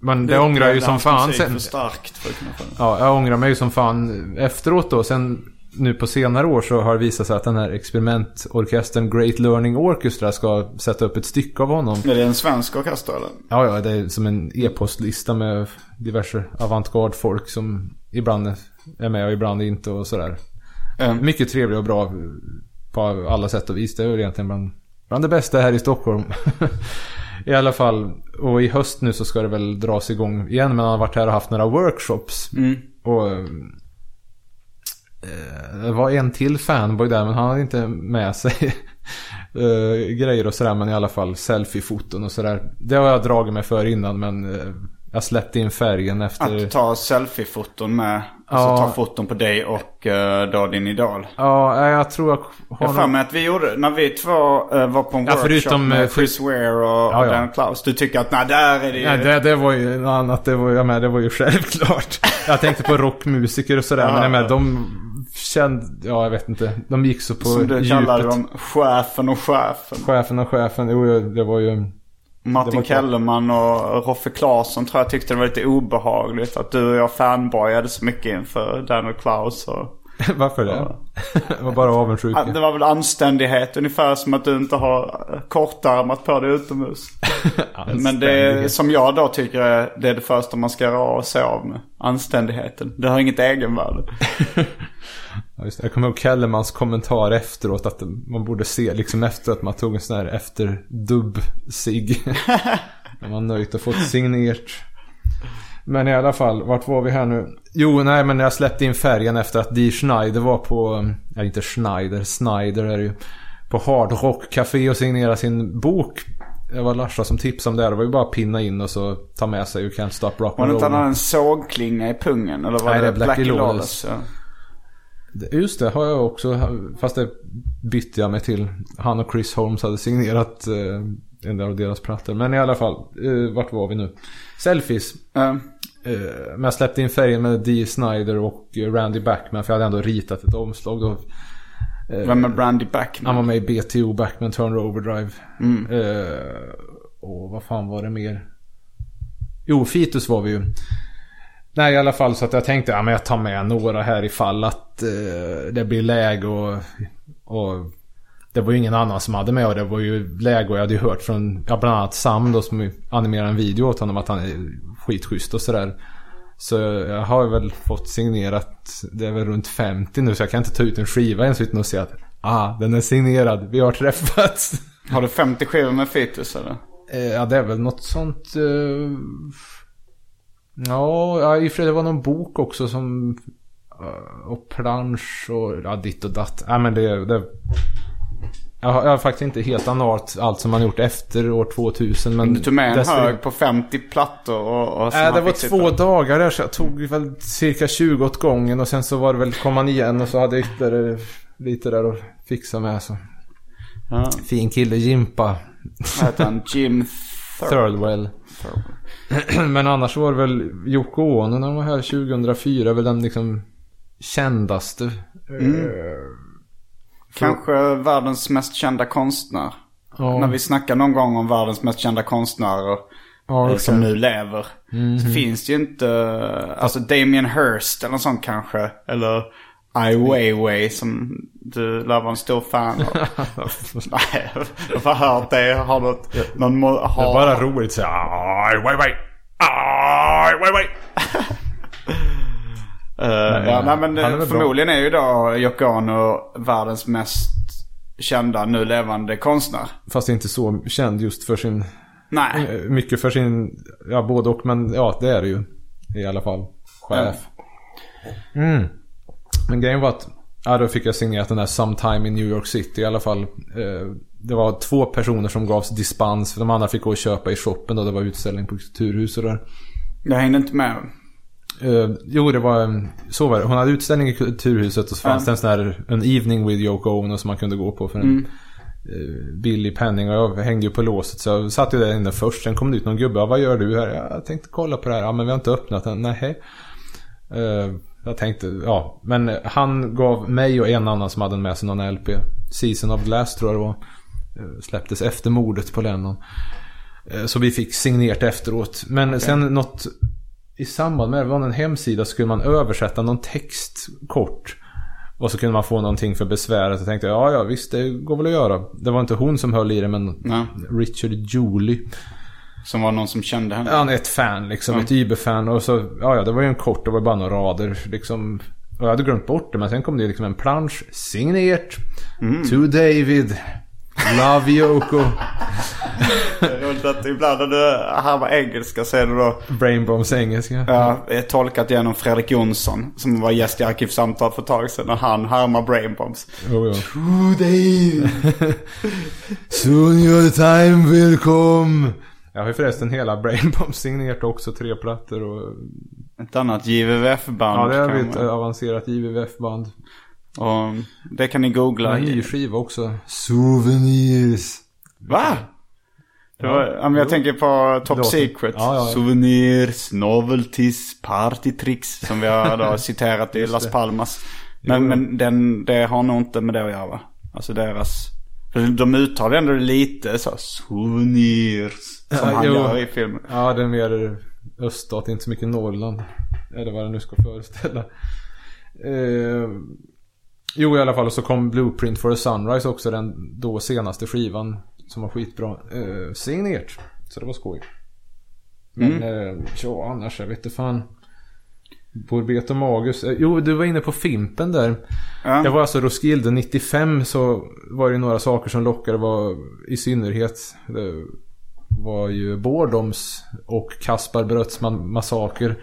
men det, det ångrar jag ju som fan sen. För starkt för att kunna få. Ja, jag ångrar mig ju som fan efteråt då. Sen nu på senare år så har det visat sig att den här experimentorkestern Great Learning Orchestra ska sätta upp ett stycke av honom. Är det en svensk orkester eller? Ja, ja, det är som en e-postlista med diverse avantgarde folk som ibland är med och ibland inte och sådär. Mm. Mycket trevlig och bra på alla sätt och vis. Det är väl egentligen bland, bland det bästa här i Stockholm. I alla fall, och i höst nu så ska det väl dras igång igen. Men han har varit här och haft några workshops. Mm. Och det var en till fanboy där men han hade inte med sig uh, grejer och sådär. Men i alla fall selfie-foton och sådär. Det har jag dragit mig för innan men uh, jag släppte in färgen efter... Att ta selfie-foton med. Alltså ta foton på dig och uh, då din idol. Ja, jag tror jag har... Jag för mig att vi gjorde, när vi två uh, var på en ja, workshop förutom, med Chris Ware och, ja, ja. Dan Klaus. Du tycker att nej, där är det ju... Nej, det, det var ju något annat. Det var, jag med, det var ju självklart. jag tänkte på rockmusiker och sådär. men jag med, de känd, ja jag vet inte. De gick så på Som du djupet. kallar dem, chefen och chefen. Chefen och chefen, jo det var ju... Martin var Kellerman och Roffe Claesson tror jag tyckte det var lite obehagligt att du och jag fanboyade så mycket inför Daniel Klaus och... Varför det? Det var bara avundsjuka. Det var väl anständighet ungefär som att du inte har kortärmat på dig utomhus. Men det som jag då tycker är det, är det första man ska göra och se av med. Anständigheten. Det har inget egenvärde. Ja, just det. Jag kommer ihåg Kellermans kommentar efteråt att man borde se liksom efter att man tog en sån här efterdubb-sig. När man nöjt och fått signerat. Men i alla fall, vart var vi här nu? Jo, nej men jag släppte in färgen efter att Dee Schneider var på, ja inte Schneider, Snyder är det ju. På Hard Rock Café och signerade sin bok. Det var Larsa som tipsade om det. Det var ju bara att pinna in och så ta med sig You Can't Stop Rock Var det inte han en sågklinga i pungen? Eller var nej, det, det Blackie Lawless? Ja. Just det, har jag också. Fast det bytte jag mig till. Han och Chris Holmes hade signerat eh, en av deras plattor. Men i alla fall, eh, vart var vi nu? Selfies. Mm. Eh, men jag släppte in färgen med Dee Snyder och Randy Backman. För jag hade ändå ritat ett omslag. Då Vem är Brandy Backman? Han var med i BTO, Backman Turner Overdrive. Mm. Eh, och vad fan var det mer? Jo, Fitus var vi ju. Nej, i alla fall så att jag tänkte ja, men jag tar med några här ifall att eh, det blir läge och, och det var ju ingen annan som hade med och det var ju läge och jag hade ju hört från ja, bland annat Sam då som animerar en video åt honom att han är skitschysst och sådär. Så jag har väl fått signerat, det är väl runt 50 nu så jag kan inte ta ut en skiva ens utan att säga att ah, den är signerad, vi har träffats. Har du 50 skivor med Fitus eller? Eh, ja, det är väl något sånt. Uh... Ja, i och för sig det var någon bok också som... Uh, och plansch och ja, ditt och datt. Nej, men det... det... Jag har, jag har faktiskt inte helt analt allt som man gjort efter år 2000. Men du tog med en dess... hög på 50 plattor och... och Nej, det var två dagar där så jag tog väl cirka 20 åt gången. Och sen så var det väl, kom man igen och så hade jag ytterligare lite där att fixa med. Så. Ja. Fin kille, Jimpa. Vad heter han? Jim Thurlwell. Men annars var det väl Yoko Ono när de var här 2004. Väl den liksom kändaste. Mm. Uh, Kanske världens mest kända konstnär. Ja. När vi snackar någon gång om världens mest kända konstnärer. Ja, okay. Som nu lever. Mm -hmm. Så finns det ju inte, alltså Damien Hirst eller något sånt kanske. Eller Ai Weiwei som du lär vara en stor fan av. Nej, jag har hört det. Har du någon... Har... Det är bara roligt att säga Ai Weiwei. Ai Weiwei. Uh, ja, nej, men är förmodligen bra. är ju då Yoko Ono världens mest kända nu levande konstnär. Fast inte så känd just för sin... Nej. Eh, mycket för sin... Ja, både och. Men ja, det är det ju. I alla fall. Chef. Mm. Men grejen var att, ja då fick jag signerat den där Sometime in New York City i alla fall. Eh, det var två personer som gavs dispens. För de andra fick gå och köpa i shoppen då det var utställning på Kulturhuset där. Jag hängde inte med. Uh, jo, det var så var det. Hon hade utställning i Kulturhuset och så fanns det en sån här en evening with Yoko Ono som man kunde gå på för en mm. uh, billig penning. Och jag hängde ju på låset så jag satt ju där inne först. Sen kom det ut någon gubbe. vad gör du här? Jag tänkte kolla på det här. Ja, men vi har inte öppnat den. Nej. Uh, jag tänkte, ja. Men han gav mig och en annan som hade med sig någon LP. Season of Glass tror jag det var. Eh, släpptes efter mordet på Lennon. Så vi fick signerat efteråt. Men okay. sen något i samband med det var en hemsida så kunde man översätta någon text kort. Och så kunde man få någonting för besväret. Jag tänkte ja, ja visst det går väl att göra. Det var inte hon som höll i det men Nej. Richard Julie. Som var någon som kände henne? Ja, ett fan liksom. Mm. Ett Uber-fan. Och så, ja, ja, det var ju en kort, det var bara några rader liksom. Och jag hade glömt bort det, men sen kom det liksom en plansch. Signerat. Mm. To David. Love Yoko. är roligt att ibland när du härmar engelska så är det då... Brainbombs engelska. Ja, jag tolkat genom Fredrik Jonsson. Som var gäst i Arkivsamtal för ett tag sedan. Och han härmar Brainbombs. Oh, ja. To David. Soon your time will come. Jag har ju förresten hela Brainbomb signerat också, tre plattor och... Ett annat JVVF-band. Ja, det vi ett avancerat JVVF-band. Och det kan ni googla. En ny skiva också. Souvenirs. Va? Var, ja, men jag tänker på Top Låten. Secret. Ja, ja, Souvenirs, Novelties, Partytricks. Som vi har citerat i Las Palmas. Men, jo. men den, det har nog inte med det att göra? Alltså deras... För de uttalar ändå lite så souvenirs. Som han jo, gör i filmen. Ja, det är mer öststat, inte så mycket Norrland. Eller vad det nu ska föreställa. Eh, jo, i alla fall. Och så kom Blueprint for a Sunrise också. Den då senaste skivan. Som var skitbra. Eh, signerat. Så det var skoj. Men mm. eh, ja, annars jag vet inte fan. Borbet och Magus. Eh, jo, du var inne på Fimpen där. Ja. Jag var alltså Roskilde 95 så var det några saker som lockade. Var i synnerhet. Var ju Bordoms och Kaspar Brötsman massaker.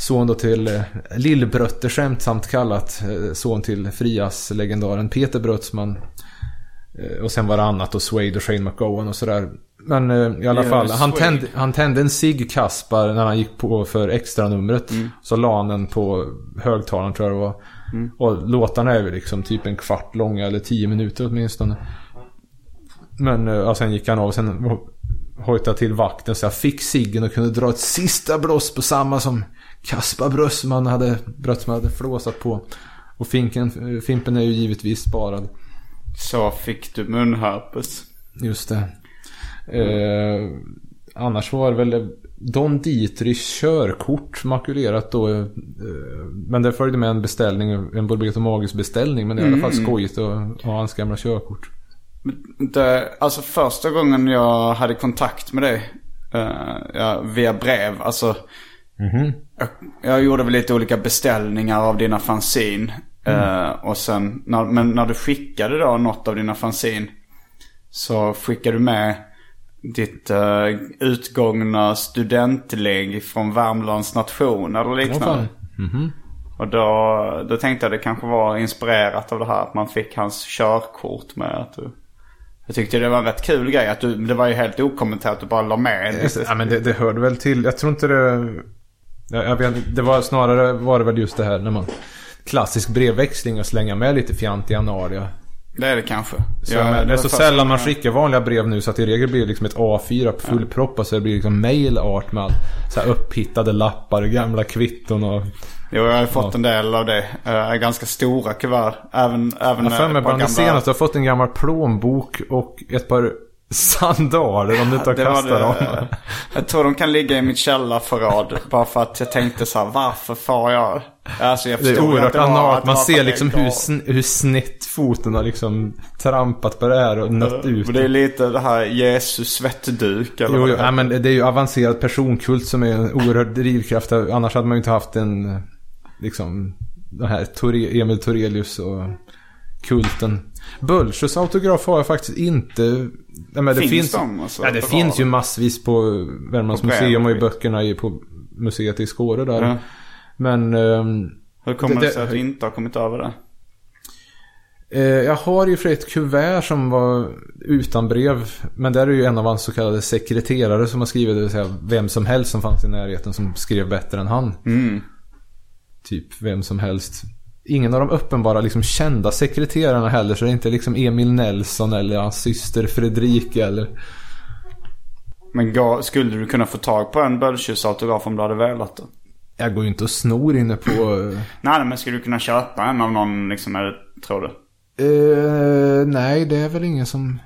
Son då till eh, Lillbrötte skämtsamt kallat. Eh, son till Frias-legendaren Peter Brötsman. Eh, och sen var det annat och Swade och Shane McGowan och sådär. Men i alla yeah, fall, han tände, han tände en sig Kaspar när han gick på för extra numret mm. Så la han den på högtalaren tror jag det var. Mm. Och låtarna är ju liksom typ en kvart långa eller tio minuter åtminstone. Men ja, sen gick han av. Sen hojtade till vakten så jag fick ciggen och kunde dra ett sista blås på samma som Kaspar Bröstman hade, Bröstman hade flåsat på. Och finken, Fimpen är ju givetvis sparad. Så fick du munherpes. Just det. Eh, annars var det väl Don Dietrichs körkort makulerat då. Eh, men det följde med en beställning, en Bulbegato Magis beställning. Men det är mm. i alla fall skojigt att ha hans gamla körkort. Det, alltså första gången jag hade kontakt med dig uh, ja, via brev. Alltså mm -hmm. jag, jag, gjorde väl lite olika beställningar av dina fanzin. Mm. Uh, och sen, när, men när du skickade då något av dina fanzin. Så skickade du med ditt uh, utgångna studentlägg från Värmlands nation eller liknande. Mm -hmm. Och då, då tänkte jag det kanske var inspirerat av det här att man fick hans körkort med. Att du, jag tyckte det var en rätt kul grej. Att du, det var ju helt okommenterat att du bara la med. Ja men det, det hörde väl till. Jag tror inte det... Jag, jag vet, det var snarare var det väl just det här när man... Klassisk brevväxling och slänga med lite fjantiga anaria. Det är det kanske. Så, ja, men, det är så sällan man skickar vanliga brev nu så att i regel blir det liksom ett A4 fullproppat så det blir liksom mail art med all, så här upphittade lappar, gamla kvitton och... Jo, jag har fått ja. en del av det. Uh, ganska stora kuvert. Även, även jag för mig bland gamla... det senaste har fått en gammal plånbok och ett par sandaler om du inte har kastat dem. Jag tror de kan ligga i mitt källarförråd. bara för att jag tänkte så här, varför får jag? Alltså jag det är oerhört analt. Man ser liksom hur, hur snett foten har liksom trampat på det här och nött ut. det är lite det här Jesus svettduk eller Jo, jo ja, men det är ju avancerad personkult som är en oerhörd drivkraft. Annars hade man ju inte haft en, liksom, den här Emil Torelius och kulten. Bölsjös autograf har jag faktiskt inte. Nej, men det finns, finns de? Alltså, ja, det finns ju massvis på Värmlands på museum och i böckerna i, på museet i Skåre där. Ja. Men... Um, Hur kommer det, det sig att du inte har kommit över det? Eh, jag har ju för ett kuvert som var utan brev. Men där är ju en av hans så kallade sekreterare som har skrivit, det vill säga vem som helst som fanns i närheten som skrev bättre än han. Mm. Typ vem som helst ingen av de uppenbara liksom, kända sekreterarna heller. Så det är inte liksom Emil Nelson eller hans syster Fredrika eller... Men ga, skulle du kunna få tag på en Bölltjus autograf om du hade velat det? Jag går ju inte och snor inne på... nej, men skulle du kunna köpa en av någon liksom, eller, tror du? Uh, nej, det är väl ingen som...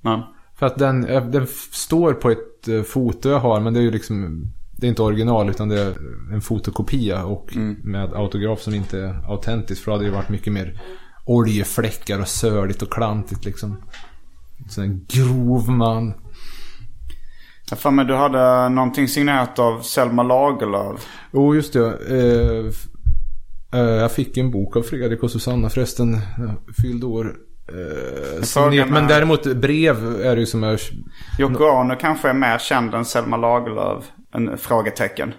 Nej. För att den, eh, den står på ett eh, foto jag har, men det är ju liksom det är inte original utan det är en fotokopia och mm. med autograf som inte är autentisk. För då hade det varit mycket mer oljefläckar och sörligt och klantigt liksom. Så en grov man. Jag för mig du hade någonting signerat av Selma Lagerlöf. Jo, oh, just det. Eh, eh, jag fick en bok av Fredrik och Susanna förresten. Fyllde år. Eh, signerat, men däremot brev är det ju som jag... Yoko Ono kanske är mer känd än Selma Lagerlöf. En frågetecken.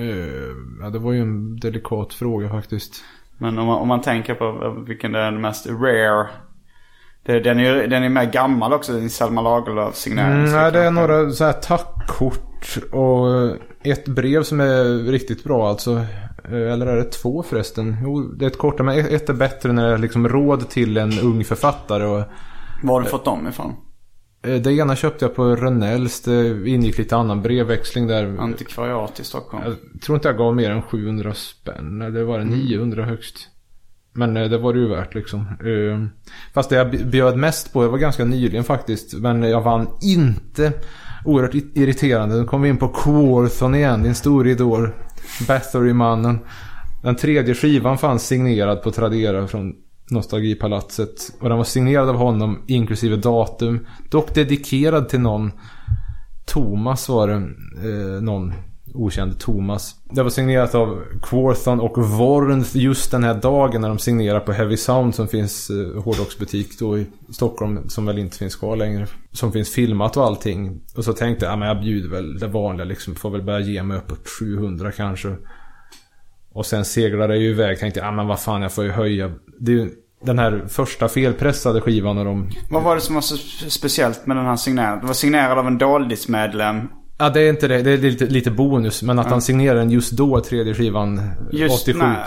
Uh, ja, det var ju en delikat fråga faktiskt. Men om man, om man tänker på vilken det är den mest rare. Det, den, är, den är mer gammal också, den Selma Lagerlöf signering. Mm, nej, det är några så här tackkort och ett brev som är riktigt bra alltså. Eh, eller är det två förresten? Jo, det är ett kort, men ett är bättre när det är liksom råd till en ung författare. Och, Var har du fått dem ifrån? Eh, det ena köpte jag på Rönnells. Det ingick lite annan brevväxling där. Antikvariat i Stockholm. Jag tror inte jag gav mer än 700 spänn. Det var det 900 mm. högst. Men eh, det var det ju värt liksom. Eh, fast det jag bjöd mest på, det var ganska nyligen faktiskt. Men jag vann inte. Oerhört irriterande. Nu kom vi in på Quorthon igen, din stora idol. Bathory-mannen. Den tredje skivan fanns signerad på Tradera från Nostalgipalatset. Och den var signerad av honom inklusive datum. Dock dedikerad till någon. Thomas var det. Eh, någon okänd Thomas. Det var signerat av Quorthon och Warrenth just den här dagen när de signerar på Heavy Sound som finns eh, hårdrocksbutik då i Stockholm som väl inte finns kvar längre. Som finns filmat och allting. Och så tänkte jag, ja men jag bjuder väl det vanliga liksom. Får väl börja ge mig uppåt 700 kanske. Och sen seglade jag ju iväg. Tänkte, ja men vad fan jag får ju höja. Det är ju den här första felpressade skivan och de... Vad var det som var så speciellt med den här signeringen? Det var signerad av en Doldis-medlem. Ja det är inte det. Det är lite, lite bonus. Men att mm. han signerar den just då, tredje skivan. Just 87. när?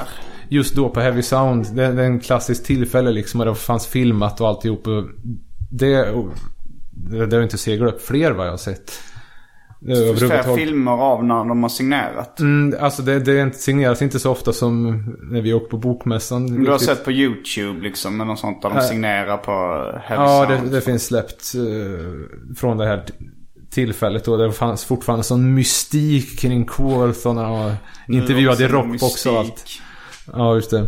Just då på Heavy Sound. Det, det är en klassisk tillfälle liksom. Och det fanns filmat och alltihop. Det, det har inte seglat upp fler vad jag har sett. Det finns flera filmer av när de har signerat. Mm, alltså det, det signeras inte så ofta som när vi åker på bokmässan. Du har sett på YouTube liksom med något sånt där de signerar på Heavy Ja, det, det, finns släppt uh, från det här tillfället då. Det fanns fortfarande sån mystik kring Quorth och intervjuade i Rockbox och allt. Ja, just det.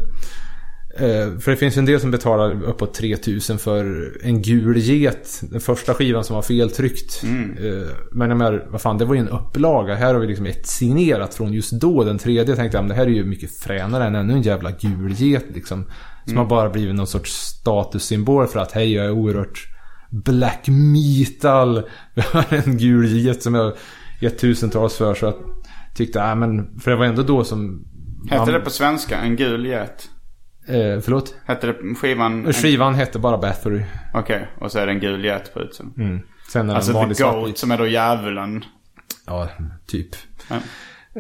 Eh, för det finns en del som betalar uppåt 3000 för en gul get. Den första skivan som var feltryckt. Mm. Eh, men jag menar, vad fan, det var ju en upplaga. Här har vi liksom ett signerat från just då. Den tredje tänkte jag, det här är ju mycket fränare än ännu en jävla gul get liksom. Som mm. har bara blivit någon sorts statussymbol för att hej, jag är oerhört black metal. Vi har en gul get som jag gett tusentals för. Så jag tyckte, nej men, för det var ändå då som... Hette man... det på svenska, en gul get? Eh, förlåt? Hette det skivan? Skivan hette bara Bathory. Okej, okay. och så är det en gul get på utsidan. Mm. Sen är alltså The Goat som är då djävulen. Ja, typ. Ja.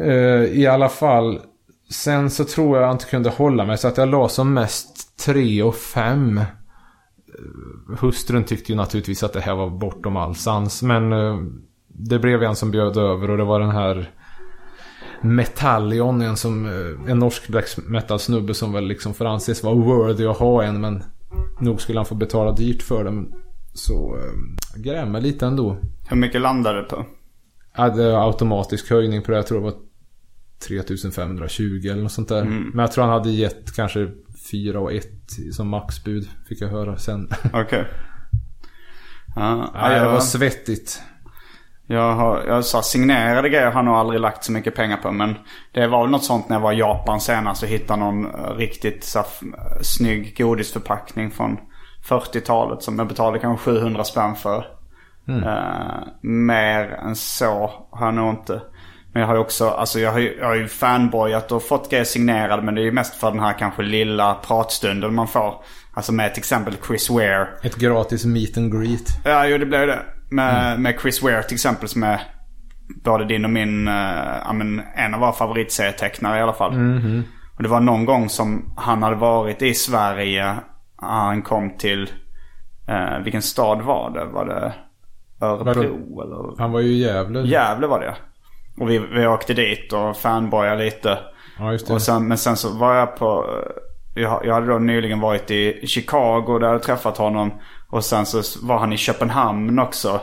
Eh, I alla fall. Sen så tror jag inte kunde hålla mig så att jag la som mest 3 och 5. Eh, hustrun tyckte ju naturligtvis att det här var bortom all sans. Men eh, det blev en som bjöd över och det var den här Metallion, en, som, eh, en norsk black metal snubbe som väl liksom får anses vara worthy att ha en men nog skulle han få betala dyrt för den. Så äh, grämer lite ändå. Hur mycket landade det på? Ja, det var automatisk höjning på det. Jag tror det var 3520 eller något sånt där. Mm. Men jag tror han hade gett kanske 4 och 1 som maxbud. Fick jag höra sen. Okej. Okay. Ja, ja, det var svettigt. Jag har, jag sa signerade grejer har jag nog aldrig lagt så mycket pengar på. Men det var väl något sånt när jag var i Japan senast och hittade någon eh, riktigt så, snygg godisförpackning från 40-talet. Som jag betalade kanske 700 spänn för. Mm. Uh, mer än så har jag nog inte. Men jag har ju också, alltså jag har ju, jag har ju fanboyat och fått grejer signerade. Men det är ju mest för den här kanske lilla pratstunden man får. Alltså med till exempel Chris Ware. Ett gratis meet and greet. Ja, jo det blev det. Med, mm. med Chris Ware till exempel som är både din och min, uh, men, en av våra favoritserietecknare i alla fall. Mm. Och det var någon gång som han hade varit i Sverige. Han kom till, uh, vilken stad var det? Var det Örebro eller? Han var ju i Gävle. Gävle var det Och vi, vi åkte dit och fanboyade lite. Ja, just det. Och sen, men sen så var jag på, jag, jag hade då nyligen varit i Chicago där jag hade träffat honom. Och sen så var han i Köpenhamn också.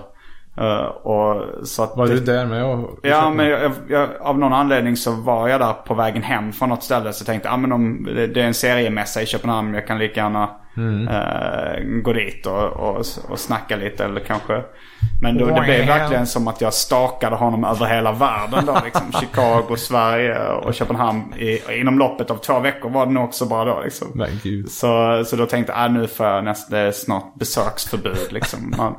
Uh, och så att var du där med? Och, ja, men jag, jag, av någon anledning så var jag där på vägen hem från något ställe. Så tänkte jag, ah, men om det är en seriemässa i Köpenhamn. Jag kan lika gärna mm. uh, gå dit och, och, och snacka lite. Eller kanske men då, det blev verkligen som att jag stakade honom över hela världen då. Liksom. Chicago, Sverige och Köpenhamn. I, inom loppet av två veckor var det nog också bara då. Liksom. Men Gud. Så, så då tänkte jag, ah, nu får jag näst, det är snart besöksförbud. Liksom. Man,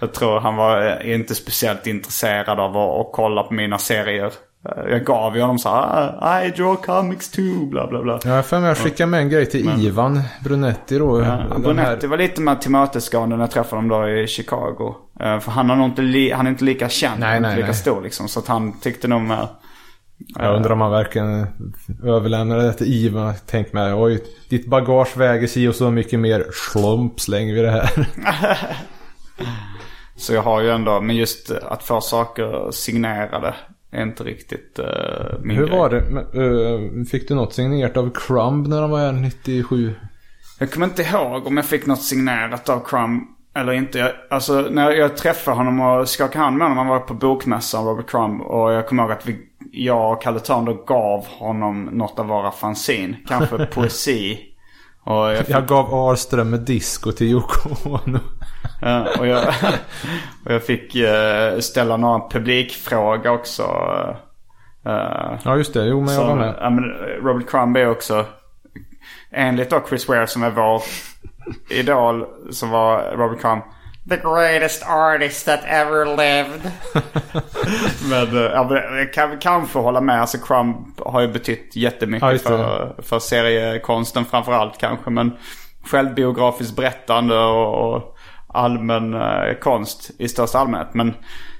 jag tror han var inte speciellt intresserad av att, att kolla på mina serier. Eh, jag gav ju honom så här, ah, I draw comics too, bla bla bla. Ja, för mig jag skickade med en grej till Men, Ivan Brunetti då. Ja, Brunetti här... var lite mer tillmötesgående när jag träffade honom då i Chicago. Uh, för han, har nog inte han är inte lika känd, nej, nej, inte lika nej. stor liksom. Så att han tyckte nog mer... Jag undrar om han verkligen överlämnade det till Ivan. Tänk mig, oj, ditt bagage väger si och så mycket mer. Slump slänger vi det här. så jag har ju ändå, men just att få saker signerade inte riktigt uh, min Hur grej. var det? Uh, fick du något signerat av Crumb när de var här 97? Jag kommer inte ihåg om jag fick något signerat av Crumb eller inte. Jag, alltså när jag träffade honom och skakade hand med honom. Han var på bokmässan, Robert Crumb. Och jag kommer ihåg att vi, jag och Kalle Törn gav honom något av våra fanzin. Kanske poesi. Och jag, fick... jag gav Arström med disco till Yoko Ono. Ja, och, jag, och jag fick uh, ställa några publikfrågor också. Uh, ja just det, jo men jag var med. Ja, men Robert Crumb är också, enligt då Chris Ware som är vår idol, så var Robert Crumb The greatest artist that ever lived. men uh, jag kan kanske hålla med. Alltså Crumb har ju betytt jättemycket ja, för, för seriekonsten framförallt kanske. Men självbiografiskt berättande och, och allmän eh, konst i största allmänhet. Men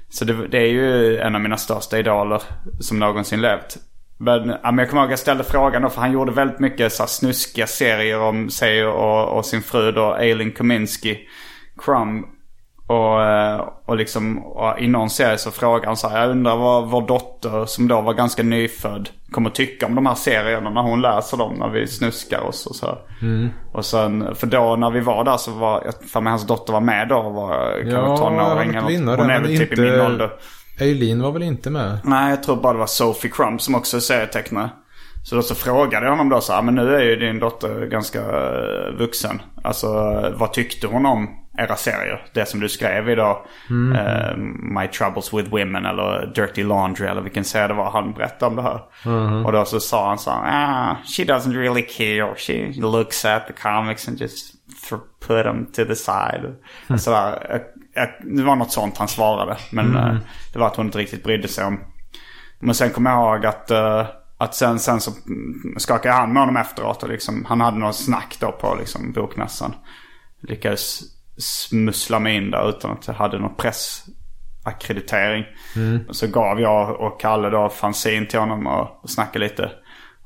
så det, det, är ju en av mina största idoler som någonsin levt. Men, ja, men jag kommer ihåg att jag ställde frågan då för han gjorde väldigt mycket så här, snuskiga serier om sig och, och sin fru då, Eileen Kominsky, Crumb. Och, eh, och liksom och i någon serie så frågar han så här, jag undrar vad vår dotter som då var ganska nyfödd kommer tycka om de här serierna när hon läser dem när vi snuskar oss och så. Mm. Och sen, för då när vi var där så var, jag för mig hans dotter var med då och var kanske ja, tonåring eller något. Hon är väl typ inte... i min ålder. Eileen var väl inte med? Nej, jag tror bara det var Sophie Crumb som också är serietecknare. Så då så frågade jag honom då så här, men nu är ju din dotter ganska eh, vuxen. Alltså vad tyckte hon om era serier? Det som du skrev idag. Mm. Uh, My Troubles with Women eller Dirty Laundry eller vilken serie det var han berättade om det här. Mm. Och då så sa han så här, ah, she doesn't really care. She looks at the comics and just put them to the side. Mm. Så där, det var något sånt han svarade. Men mm. det var att hon inte riktigt brydde sig om. Men sen kommer jag ihåg att att sen, sen så skakade jag hand med honom efteråt och liksom, han hade någon snack då på liksom bokmässan. Lyckades smussla mig in där utan att jag hade någon pressackreditering. Mm. Så gav jag och Kalle då fanzine till honom och, och snackade lite.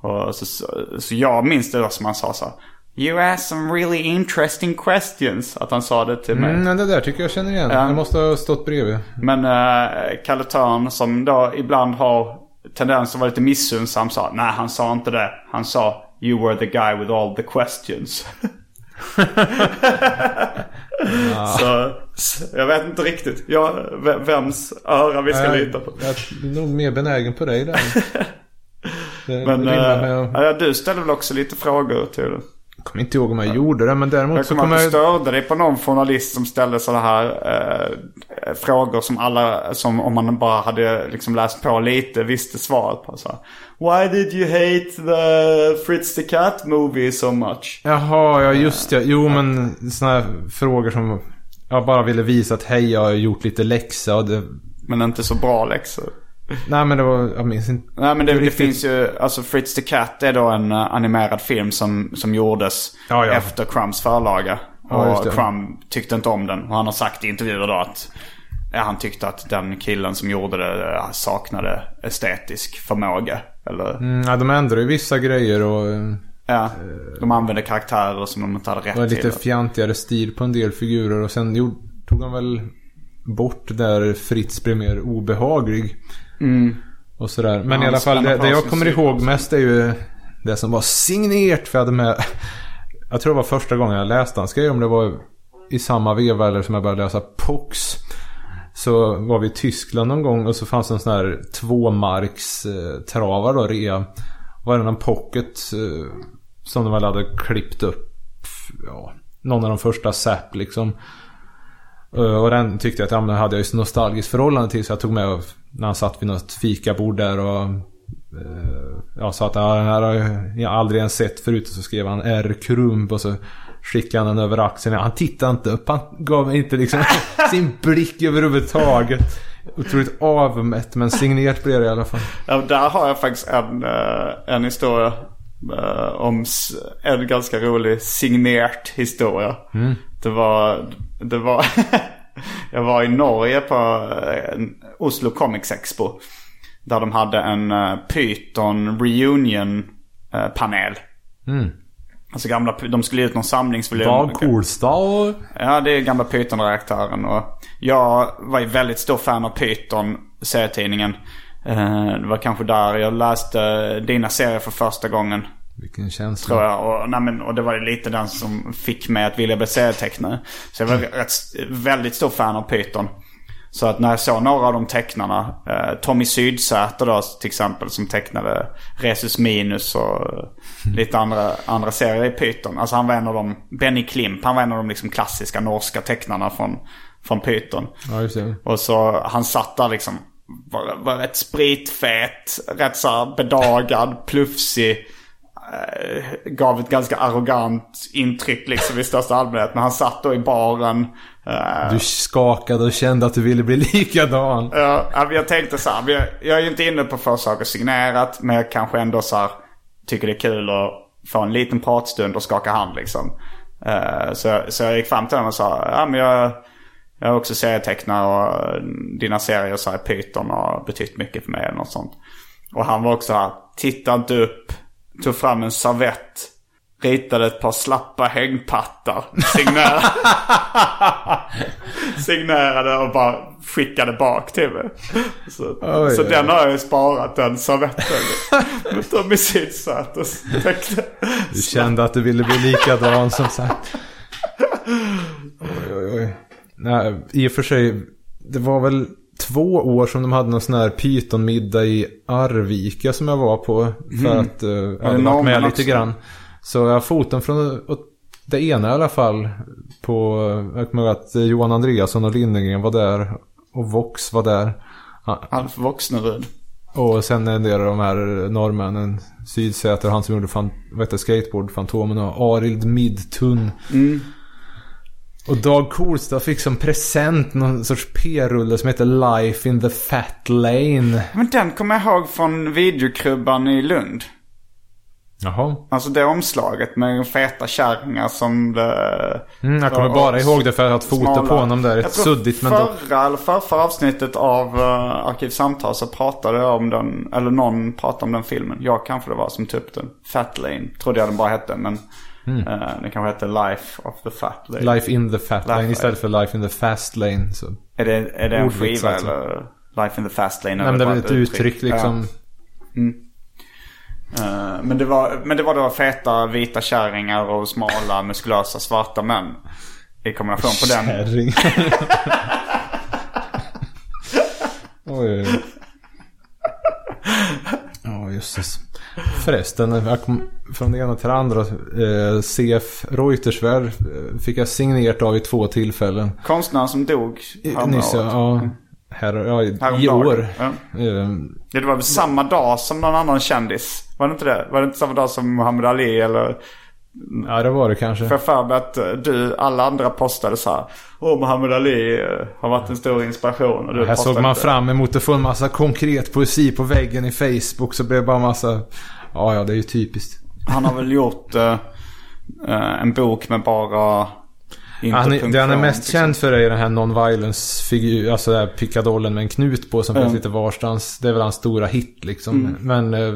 Och så, så, så jag minns det då som han sa så You ask some really interesting questions. Att han sa det till mig. Mm, det där tycker jag känner igen. Ja. Jag måste ha stått bredvid. Men uh, Kalle Törn som då ibland har tendens att vara lite missunnsam sa nej han sa inte det. Han sa you were the guy with all the questions. så, så, jag vet inte riktigt. Jag, vems öra vi ska äh, lita på. Jag är nog mer benägen på dig där. Men äh, ja, du ställde väl också lite frågor till det? Jag kommer inte ihåg om jag gjorde det men däremot jag så kommer jag... störde dig på någon journalist som ställde sådana här eh, frågor som alla, som om man bara hade liksom läst på lite visste svaret på. Så. Why did you hate the Fritz the Cat movie so much? Jaha, ja just det. Jo men sådana här frågor som jag bara ville visa att hej jag har gjort lite läxa och det... Men inte så bra läxor. Nej men det var, jag minns inte. Nej men det, det finns ju, alltså Fritz the Cat är då en uh, animerad film som, som gjordes ja, ja. efter Crumbs förlaga. Ja, och Crumb tyckte inte om den. Och han har sagt i intervjuer då att ja, han tyckte att den killen som gjorde det uh, saknade estetisk förmåga. Eller... Mm, ja, de ändrade ju vissa grejer och... Uh, ja, de använde karaktärer som de inte hade rätt till. Det var lite fjantigare stil på en del figurer och sen gjorde, tog de väl bort där Fritz blev mer obehaglig. Mm. Och sådär. Men ja, i alla fall det, det jag kommer ihåg mest är ju det som var signerat. För jag hade med... Jag tror det var första gången jag läste han skrev om det var i samma veva eller som jag började läsa Pox. Så var vi i Tyskland någon gång och så fanns det en sån här tvåmarks eh, travar då, rea. Var det någon pocket eh, som de väl hade klippt upp. Ja, någon av de första SAP liksom. Eh, och den tyckte jag att ja, den hade jag ju ett nostalgiskt förhållande till så jag tog med när han satt vid något fikabord där och eh, jag sa att ja, den här har jag aldrig ens sett förut. Och så skrev han R. Krump och så skickade han den över axeln. Han tittade inte upp. Han gav inte liksom sin blick överhuvudtaget. Otroligt avmätt men signerat blev det i alla fall. Ja, där har jag faktiskt en, eh, en historia. Om en ganska rolig signerat historia. Mm. Det var det var... jag var i Norge på eh, Oslo Comics Expo. Där de hade en uh, Python reunion uh, panel. Mm. Alltså gamla, de skulle ut någon samlingsvolym. Vad Kolstad? Ja, det är gamla Python-redaktören. Och jag var ju väldigt stor fan av Python, serietidningen. Det var kanske där jag läste dina serier för första gången. Vilken känsla. Tror jag. Och, nej, men, och det var lite den som fick mig att vilja bli serietecknare. Så jag var rätt, väldigt stor fan av Python. Så att när jag såg några av de tecknarna. Eh, Tommy Sydsäter då till exempel som tecknade Resus Minus och mm. lite andra, andra serier i Python. Alltså han var en av de, Benny Klimp, han var en av de liksom klassiska norska tecknarna från, från Python. Ja, just det. Och så han satt där liksom, var, var rätt spritfet, rätt så bedagad, plufsig. Eh, gav ett ganska arrogant intryck liksom i största allmänhet. Men han satt då i baren. Uh, du skakade och kände att du ville bli likadan. Ja, jag tänkte så här. Jag, är ju inte inne på få saker signerat. Men jag kanske ändå så här, tycker det är kul att få en liten pratstund och skaka hand liksom. Uh, så, så jag gick fram till honom och sa. Ja men jag, jag är också serietecknare och dina serier så här Python har betytt mycket för mig eller något sånt. Och han var också här. Titta inte upp tog fram en servett. ritade ett par slappa hängpattar. Signerade, signerade och bara skickade bak till mig. Så, Oj, så oj. den har jag ju sparat, den servetten. Misitsvart och tecknade. Du kände att du ville bli likadan som sagt. Oj, oj, oj. Nej, i och för sig. Det var väl två år som de hade någon sån här pytonmiddag i Arvika som jag var på. För att uh, jag hade varit med lite grann. Så jag har foton från det ena i alla fall. På, jag kommer ihåg att Johan Andreasson och Lindegren var där. Och Vox var där. Alf Voxnerud. och sen en del av de här norrmännen. Sydsäter, han som gjorde fan, vad heter skateboard, Fantomen och Arild Midtun. Och Dag Kolstad fick som present någon sorts p-rulle som heter Life in the Fat Lane. Men den kommer jag ihåg från videokrubban i Lund. Jaha. Alltså det omslaget med feta kärringar som det... Mm, jag kommer bara ihåg det för att jag har foto på honom där. Ett suddigt men förra, dock. eller förra avsnittet av uh, Arkivsamtal så pratade jag om den, eller någon pratade om den filmen. Jag kanske det var som tog upp den. Fat Lane, trodde jag den bara hette men Mm. eh, den kanske hette Life of the Fat Lane. Life in the Fat Lane istället för Life in the Fast Lane. Så. Är det, är det en skiva alltså. eller Life in the Fast Lane? Nej, men det är väl ett uttryck liksom. Ja. Eh, men, det var, men det var då feta vita kärringar och smala muskulösa svarta män. I kombination på den. Kärring. oj, oj, oj. Jösses. Förresten, från det ena till det andra. Eh, CF Reuterswärd eh, fick jag signerat av i två tillfällen. Konstnären som dog I- Nyss, ja. ja. Här, ja, i, Häromdagen. år. Ja. Eh, Ja, det var väl samma dag som någon annan kändis? Var det inte det? Var det inte samma dag som Muhammad Ali eller? Ja, det var det kanske. För jag för mig att eh, du, alla andra postade så här. Åh, Muhammad Ali eh, har varit en stor inspiration. Och du Här såg man inte. fram emot att få en massa konkret poesi på väggen i Facebook. Så blev det bara massa... Ja, ja, det är ju typiskt. Han har väl gjort eh, eh, en bok med bara Han, är- det han är mest liksom. känd för är den här non-violence figur, alltså den här pickadollen med en knut på som Mm. finns lite varstans. Det är väl hans stora hit liksom. Men eh,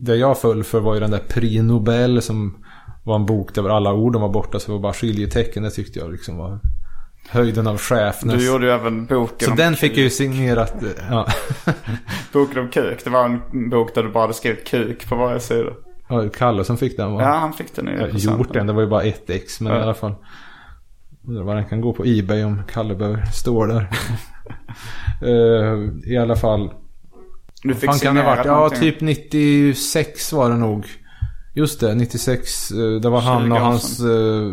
det jag föll för var ju den där Prix Nobel som var en bok där alla orden var borta så det var bara skiljetecken. Det tyckte jag liksom var höjden av chefness. Du gjorde ju även boken så om den fick jag ju signerat. eh, Ja. Boken om kuk. Det var en bok där du bara hade skrivit kuk på varje sida. Ja, Kalle som fick den va? Ja, han fick den gjort den, det var ju bara ett ex. Men Ja. i alla fall. Undrar vad den kan gå på Ebay om Kalle behöver stå där. Eh, I alla fall. Du fick kan det varit? Ja, typ 96 var det nog. Just det, 96. eh, Det var han 20 och hans eh,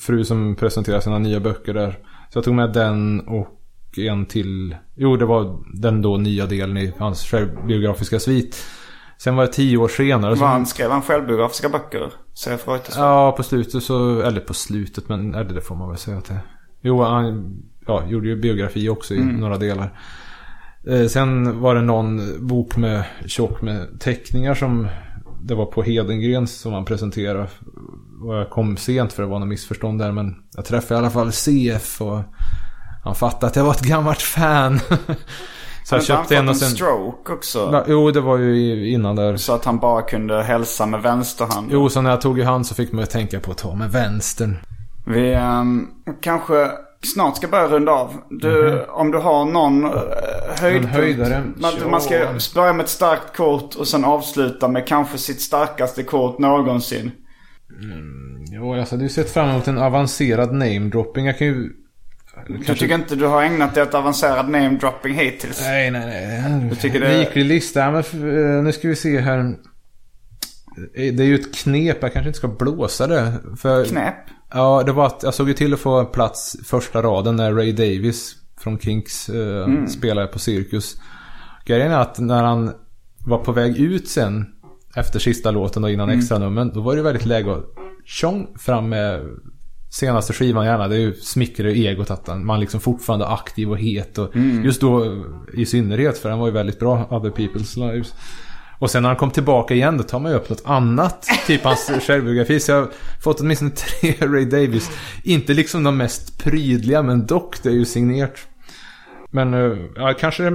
fru som presenterade sina nya böcker där. Så jag tog med den och en till. Jo, det var den då nya delen i hans självbiografiska svit. Sen var det tio år senare. Som- han skrev han självbiografiska böcker? Säger Freutersson. Ja, på slutet så, eller på slutet, men eller det får man väl säga att det Jo, han ja, gjorde ju biografi också i några delar. Eh, sen var det någon bok med tjock med teckningar som det var på Hedengrens som han presenterade. Och jag kom sent för det var något missförstånd där, men jag träffade i alla fall CF och han fattade att jag var ett gammalt fan. så jag köpte en och sen... stroke också. Ja, Jo, det var ju innan där. Så att han bara kunde hälsa med vänsterhanden. Jo, så när jag tog i hand så fick man tänka på att ta med vänstern. Vi ehm, kanske snart ska börja runda av. Du, Om du har någon uh, höjdpunkt. Man, man ska börja med ett starkt kort och sen avsluta med kanske sitt starkaste kort någonsin. Jo, alltså du har sett fram emot en avancerad namedropping. Jag kan ju... Du tycker inte du har ägnat dig åt avancerad namedropping hittills? Nej, nej, nej. Du tycker det- Riklig lista. Ja, Men eh, nu ska vi se här. Eh, Det är ju ett knep. Jag kanske inte ska blåsa det. För, Knäpp? Ja, det var att jag såg ju till att få plats första raden när Ray Davis från Kinks eh, Mm. spelade på Cirkus. Grejen är att när han var på väg ut sen efter sista låten och innan Mm. extra numren, då var det väldigt läge att tjong fram med senaste skivan gärna. Det är ju smickrar egot att man liksom fortfarande är aktiv och het. Och Mm. Just då i synnerhet för han var ju väldigt bra, Other People's Lives. Och sen när han kom tillbaka igen då tar man ju upp något annat. Typ hans självbiografi. Så jag har fått åtminstone tre Ray Davis. Inte liksom de mest prydliga men dock det är ju signerat. Men eh, ja, kanske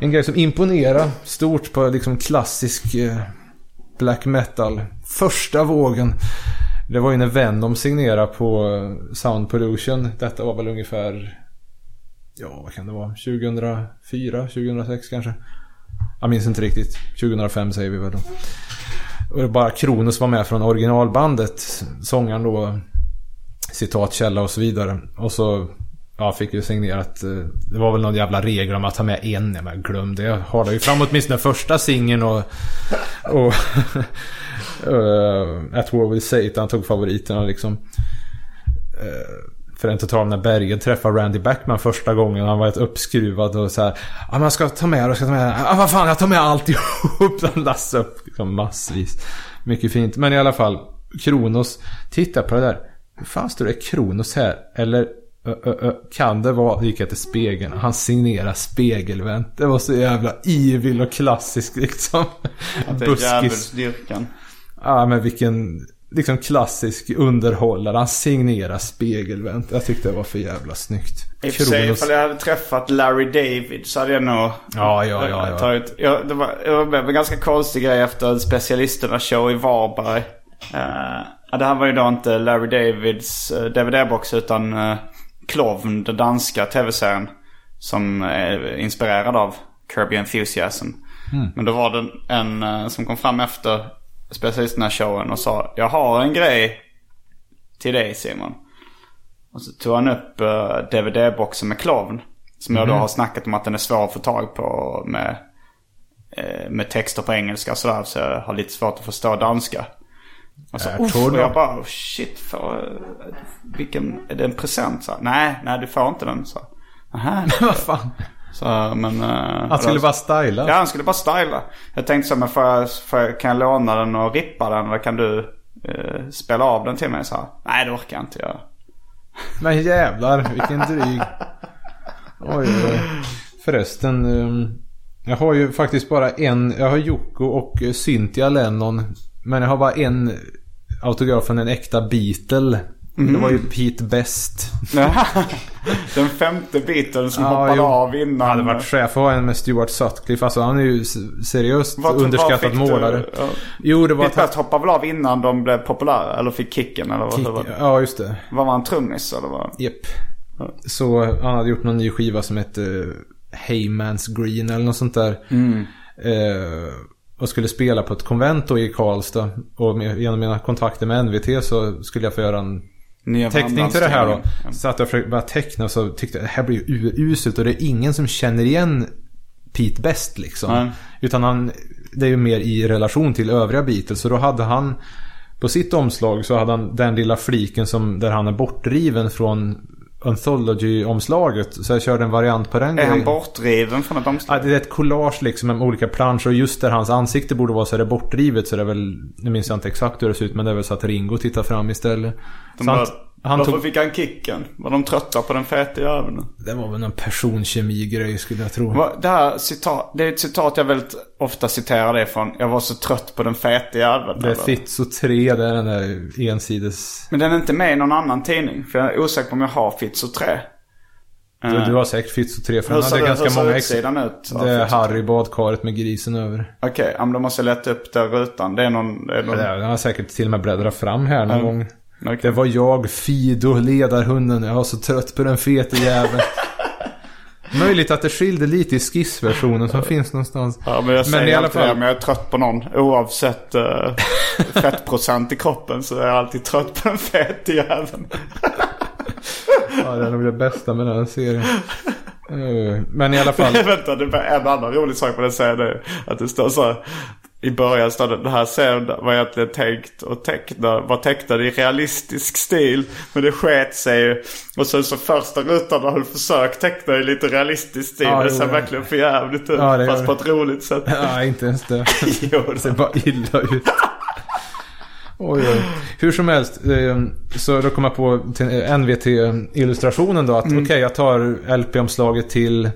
en, grej som imponerar stort på liksom klassisk eh, black metal. Första vågen. Det var ju när Venom signerade på eh, Sound Pollution. Detta var väl ungefär... Ja, vad kan det vara? 2004, 2006 kanske? Jag minns inte riktigt. 2005 säger vi väl då. Och det bara Kronos var med från originalbandet. Sångaren då. Citat, källa och så vidare. Och så ja, fick ju signerat. Eh, det var väl någon jävla regel om att ta med en. Men glöm det. Jag har det ju fram åtminstone första singeln och... och uh, At War With Satan tog favoriterna liksom. Uh, för en total när Berget träffade Randy Backman första gången. Han var ett uppskruvad och så här. Ja men jag ska ta med det, jag ska ta med det. Ja vad fan jag tar med alltihop. Han lassade upp liksom massvis. Mycket fint. Men i alla fall. Kronos. Titta på det där. Hur fan står det Kronos här? Eller Ö, ö, ö, kan det vara, gick jag till spegeln, han signerar spegelvänt. Det var så jävla evil och klassisk liksom. Det djävulsdyrkan. Ja men vilken liksom klassisk underhållare. Han signerar spegelvänt. Jag tyckte det var för jävla snyggt. I och för sig ifall jag hade träffat Larry David så hade jag nog ja, ja, ja, ja. tagit... Ja, det, var, det var en ganska konstig grej efter specialisterna-show i Varberg. Uh, det här var ju då inte Larry Davids uh, DVD-box utan uh, Klovn, den danska tv-serien. Som är inspirerad av Kirby Enthusiasm. Mm. Men då var det en uh, som kom fram efter specialisterna-showen och sa Jag har en grej till dig Simon. Och så tog han upp uh, DVD-boxen med Klovn. Som mm. jag då mhm. har snackat om att den är svår att få tag på med, uh, med texter på engelska och sådär. Så jag har lite svårt att förstå danska. Och så, uff, och jag bara, oh, shit, för, vilken, är det en present? Så, nej, nej du får inte den. Så, Aha, vad fan? Så, men, uh, han skulle då, bara styla? Ja, han skulle bara styla. Jag tänkte så, men får jag, får jag, kan jag låna den och rippa den? Eller kan du uh, spela av den till mig? Så, nej, det orkar jag inte göra. Men jävlar, vilken dryg. Oj. Förresten. Um, jag har ju faktiskt bara en. Jag har Jocko och Cynthia Lennon men jag har bara en autograf från en äkta Beatle. Mm. Det var ju Pete Best. Den femte Beatles som ja, hoppade jo. av innan. Han hade varit chef och en med Stuart Sutcliffe. Alltså han är ju seriöst var, underskattad målare. Ja. Jo det var... Pete Best hoppade väl av innan de blev populära? Eller fick kicken eller Kick, vad? Ja just det. Var han trummis eller vad? Japp. Ja. Så han hade gjort någon ny skiva som hette Heyman's Green eller något sånt där. Mm. Eh, och skulle spela på ett konvent då i Karlstad. Och med, genom mina kontakter med NVT så skulle jag få göra en Nya teckning till det här då. Så att jag försökte bara teckna och så tyckte jag det här blir ju uselt och det är ingen som känner igen Pete bäst liksom. Mm. Utan han, det är ju mer i relation till övriga Beatles. Så då hade han på sitt omslag så hade han den lilla fliken som där han är bortdriven från Anthology-omslaget. Så jag körde en variant på den Är han bortriven från ett omslag? Ja, det är ett collage liksom med olika planscher. Och just där hans ansikte borde vara så är det bortrivet. Så det är väl, nu minns jag inte exakt hur det ser ut. Men det är väl så att Ringo tittar fram istället. De så han, han Varför tog... fick han kicken? Var de trötta på den feta jäveln? Det var väl någon personkemi-grej skulle jag tro. Det här citat, det är ett citat jag väldigt ofta citerar det från. Jag var så trött på den feta jäveln. Det är Fitzo 3, det är den där ensides... Men den är inte med i någon annan tidning. För jag är osäker på om jag har Fitzo 3. Du, du har säkert Fitzo 3 för hur den hade ganska många ex... ut? Det är Harry badkaret med grisen över. Okej, okay, men då måste jag leta upp den rutan. Det är någon... Det är någon... Ja, den har säkert till och med bläddrat fram här någon mm. gång. Okay. Det var jag, Fido, ledarhunden. Jag var så trött på den fete jäveln. Möjligt att det skilde lite i skissversionen som finns någonstans. Ja, men jag säger men i alla fall... det, men jag är trött på någon. Oavsett uh, fettprocent i kroppen så är jag alltid trött på den fete jäveln. ja, det är nog det bästa med den serien. Uh, men i alla fall. Vänta, det är en annan rolig sak på den serien. Att det står så här i början stod det, den här serien var egentligen tänkt och teckna, var tecknad i realistisk stil. Men det sket sig ju. Och sen så första rutan har du försökt teckna i lite realistisk stil. Ja, det ser verkligen för jävligt ut. Ja, fast på ett roligt sätt. Ja, inte ens det. jo, det ser bara illa ut. Oj, oj. Hur som helst, eh, så då kom jag på till NVT-illustrationen då att mm. okej, okay, jag tar LP-omslaget till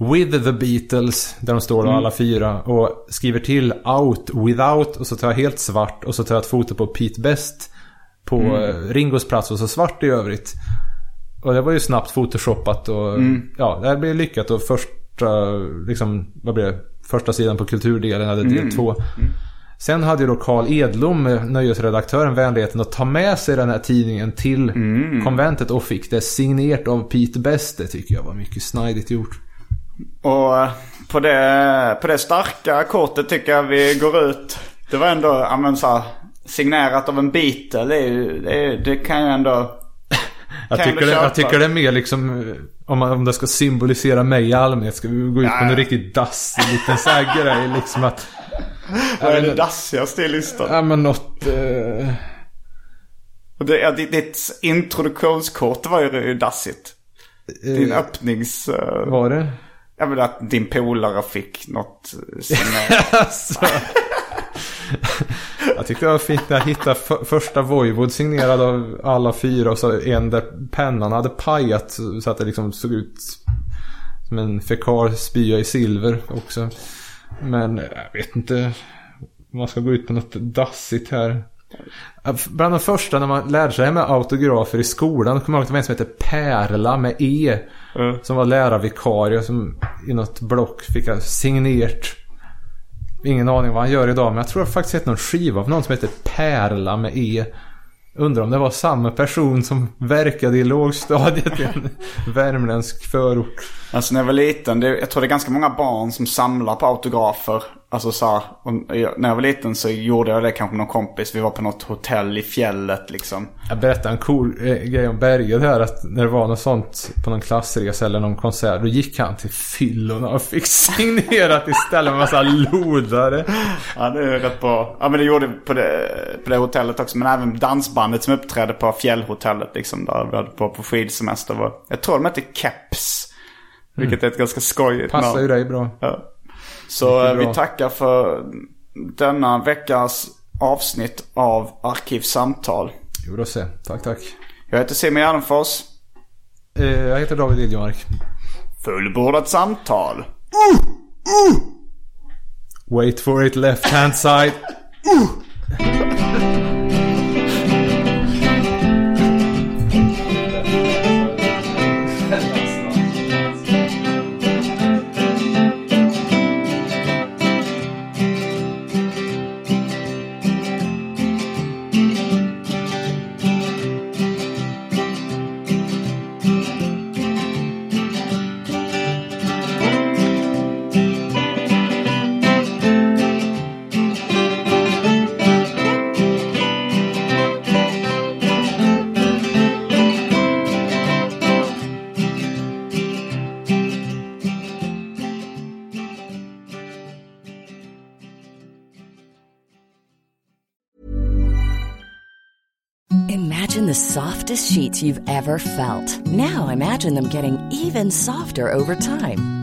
With the Beatles, där de står mm. alla fyra. Och skriver till Out Without och så tar jag helt svart. Och så tar jag ett foto på Pete Best på mm. Ringos plats och så svart i övrigt. Och det var ju snabbt photoshoppat och mm. ja, det här blev lyckat. Och första, liksom, vad blev det? Första sidan på kulturdelen hade del mm. två. Mm. Sen hade ju då Carl Edlom, nöjesredaktören, vänligheten att ta med sig den här tidningen till mm. konventet och fick det signerat av Peter Best. Det tycker jag var mycket snajdigt gjort. Och eh, på det, på det starka kortet tycker jag vi går ut. Det var ändå, ja men så här, signerat av en Beatle. Det, det, det kan ju ändå... Jag tycker, det, jag tycker det är mer liksom om, man, om det ska symbolisera mig i allmänhet. Ska vi gå ut på en riktigt dassig liten så här grej liksom att... Vad är det dassigaste i listan? Ja men något... Uh... Det, ja, ditt, ditt introduktionskort var ju dassigt. Din öppnings... Var det? Jag menar att din polare fick något. Eh, alltså. Jag tyckte det var fint när jag hittade första Voivod signerad av alla fyra och så en där pennan hade pajat så att det liksom såg ut som en fekal spya i silver också. Men eh, jag vet inte om man ska gå ut på något dassigt här. Bland de första när man lärde sig med autografer i skolan. kommer jag ihåg att det var en som hette Perla med E. Mm. Som var lärarvikarie som i något block fick jag signerat. Ingen aning vad han gör idag men jag tror jag faktiskt sett någon skiva av någon som heter Perla med E. Undrar om det var samma person som verkade i lågstadiet i en värmländsk förort. Alltså när jag var liten, det, jag tror det är ganska många barn som samlar på autografer. Alltså så här, när jag var liten så gjorde jag det kanske med någon kompis. Vi var på något hotell i fjället liksom. Jag berättade en cool eh, grej om Berget här. Att när det var något sånt på någon klassresa eller någon konsert. Då gick han till fyllorna och fick signerat istället med massa lodare. Ja det är rätt bra. Ja men det gjorde på det, på det hotellet också. Men även dansbandet som uppträdde på fjällhotellet liksom. Där vi hade på, på skidsemester. Var, jag tror de hette Keps. Vilket är ett ganska skojigt Passar namn. ju dig bra. Ja. Så eh, vi tackar för denna veckas avsnitt av Arkivsamtal. Jo då se. Tack, tack. Jag heter Simon Gärdenfors. Eh, jag heter David Liljemark. Fullbordat samtal. Uh, uh. Wait for it left hand side. uh. ever felt. Now imagine them getting even softer over time.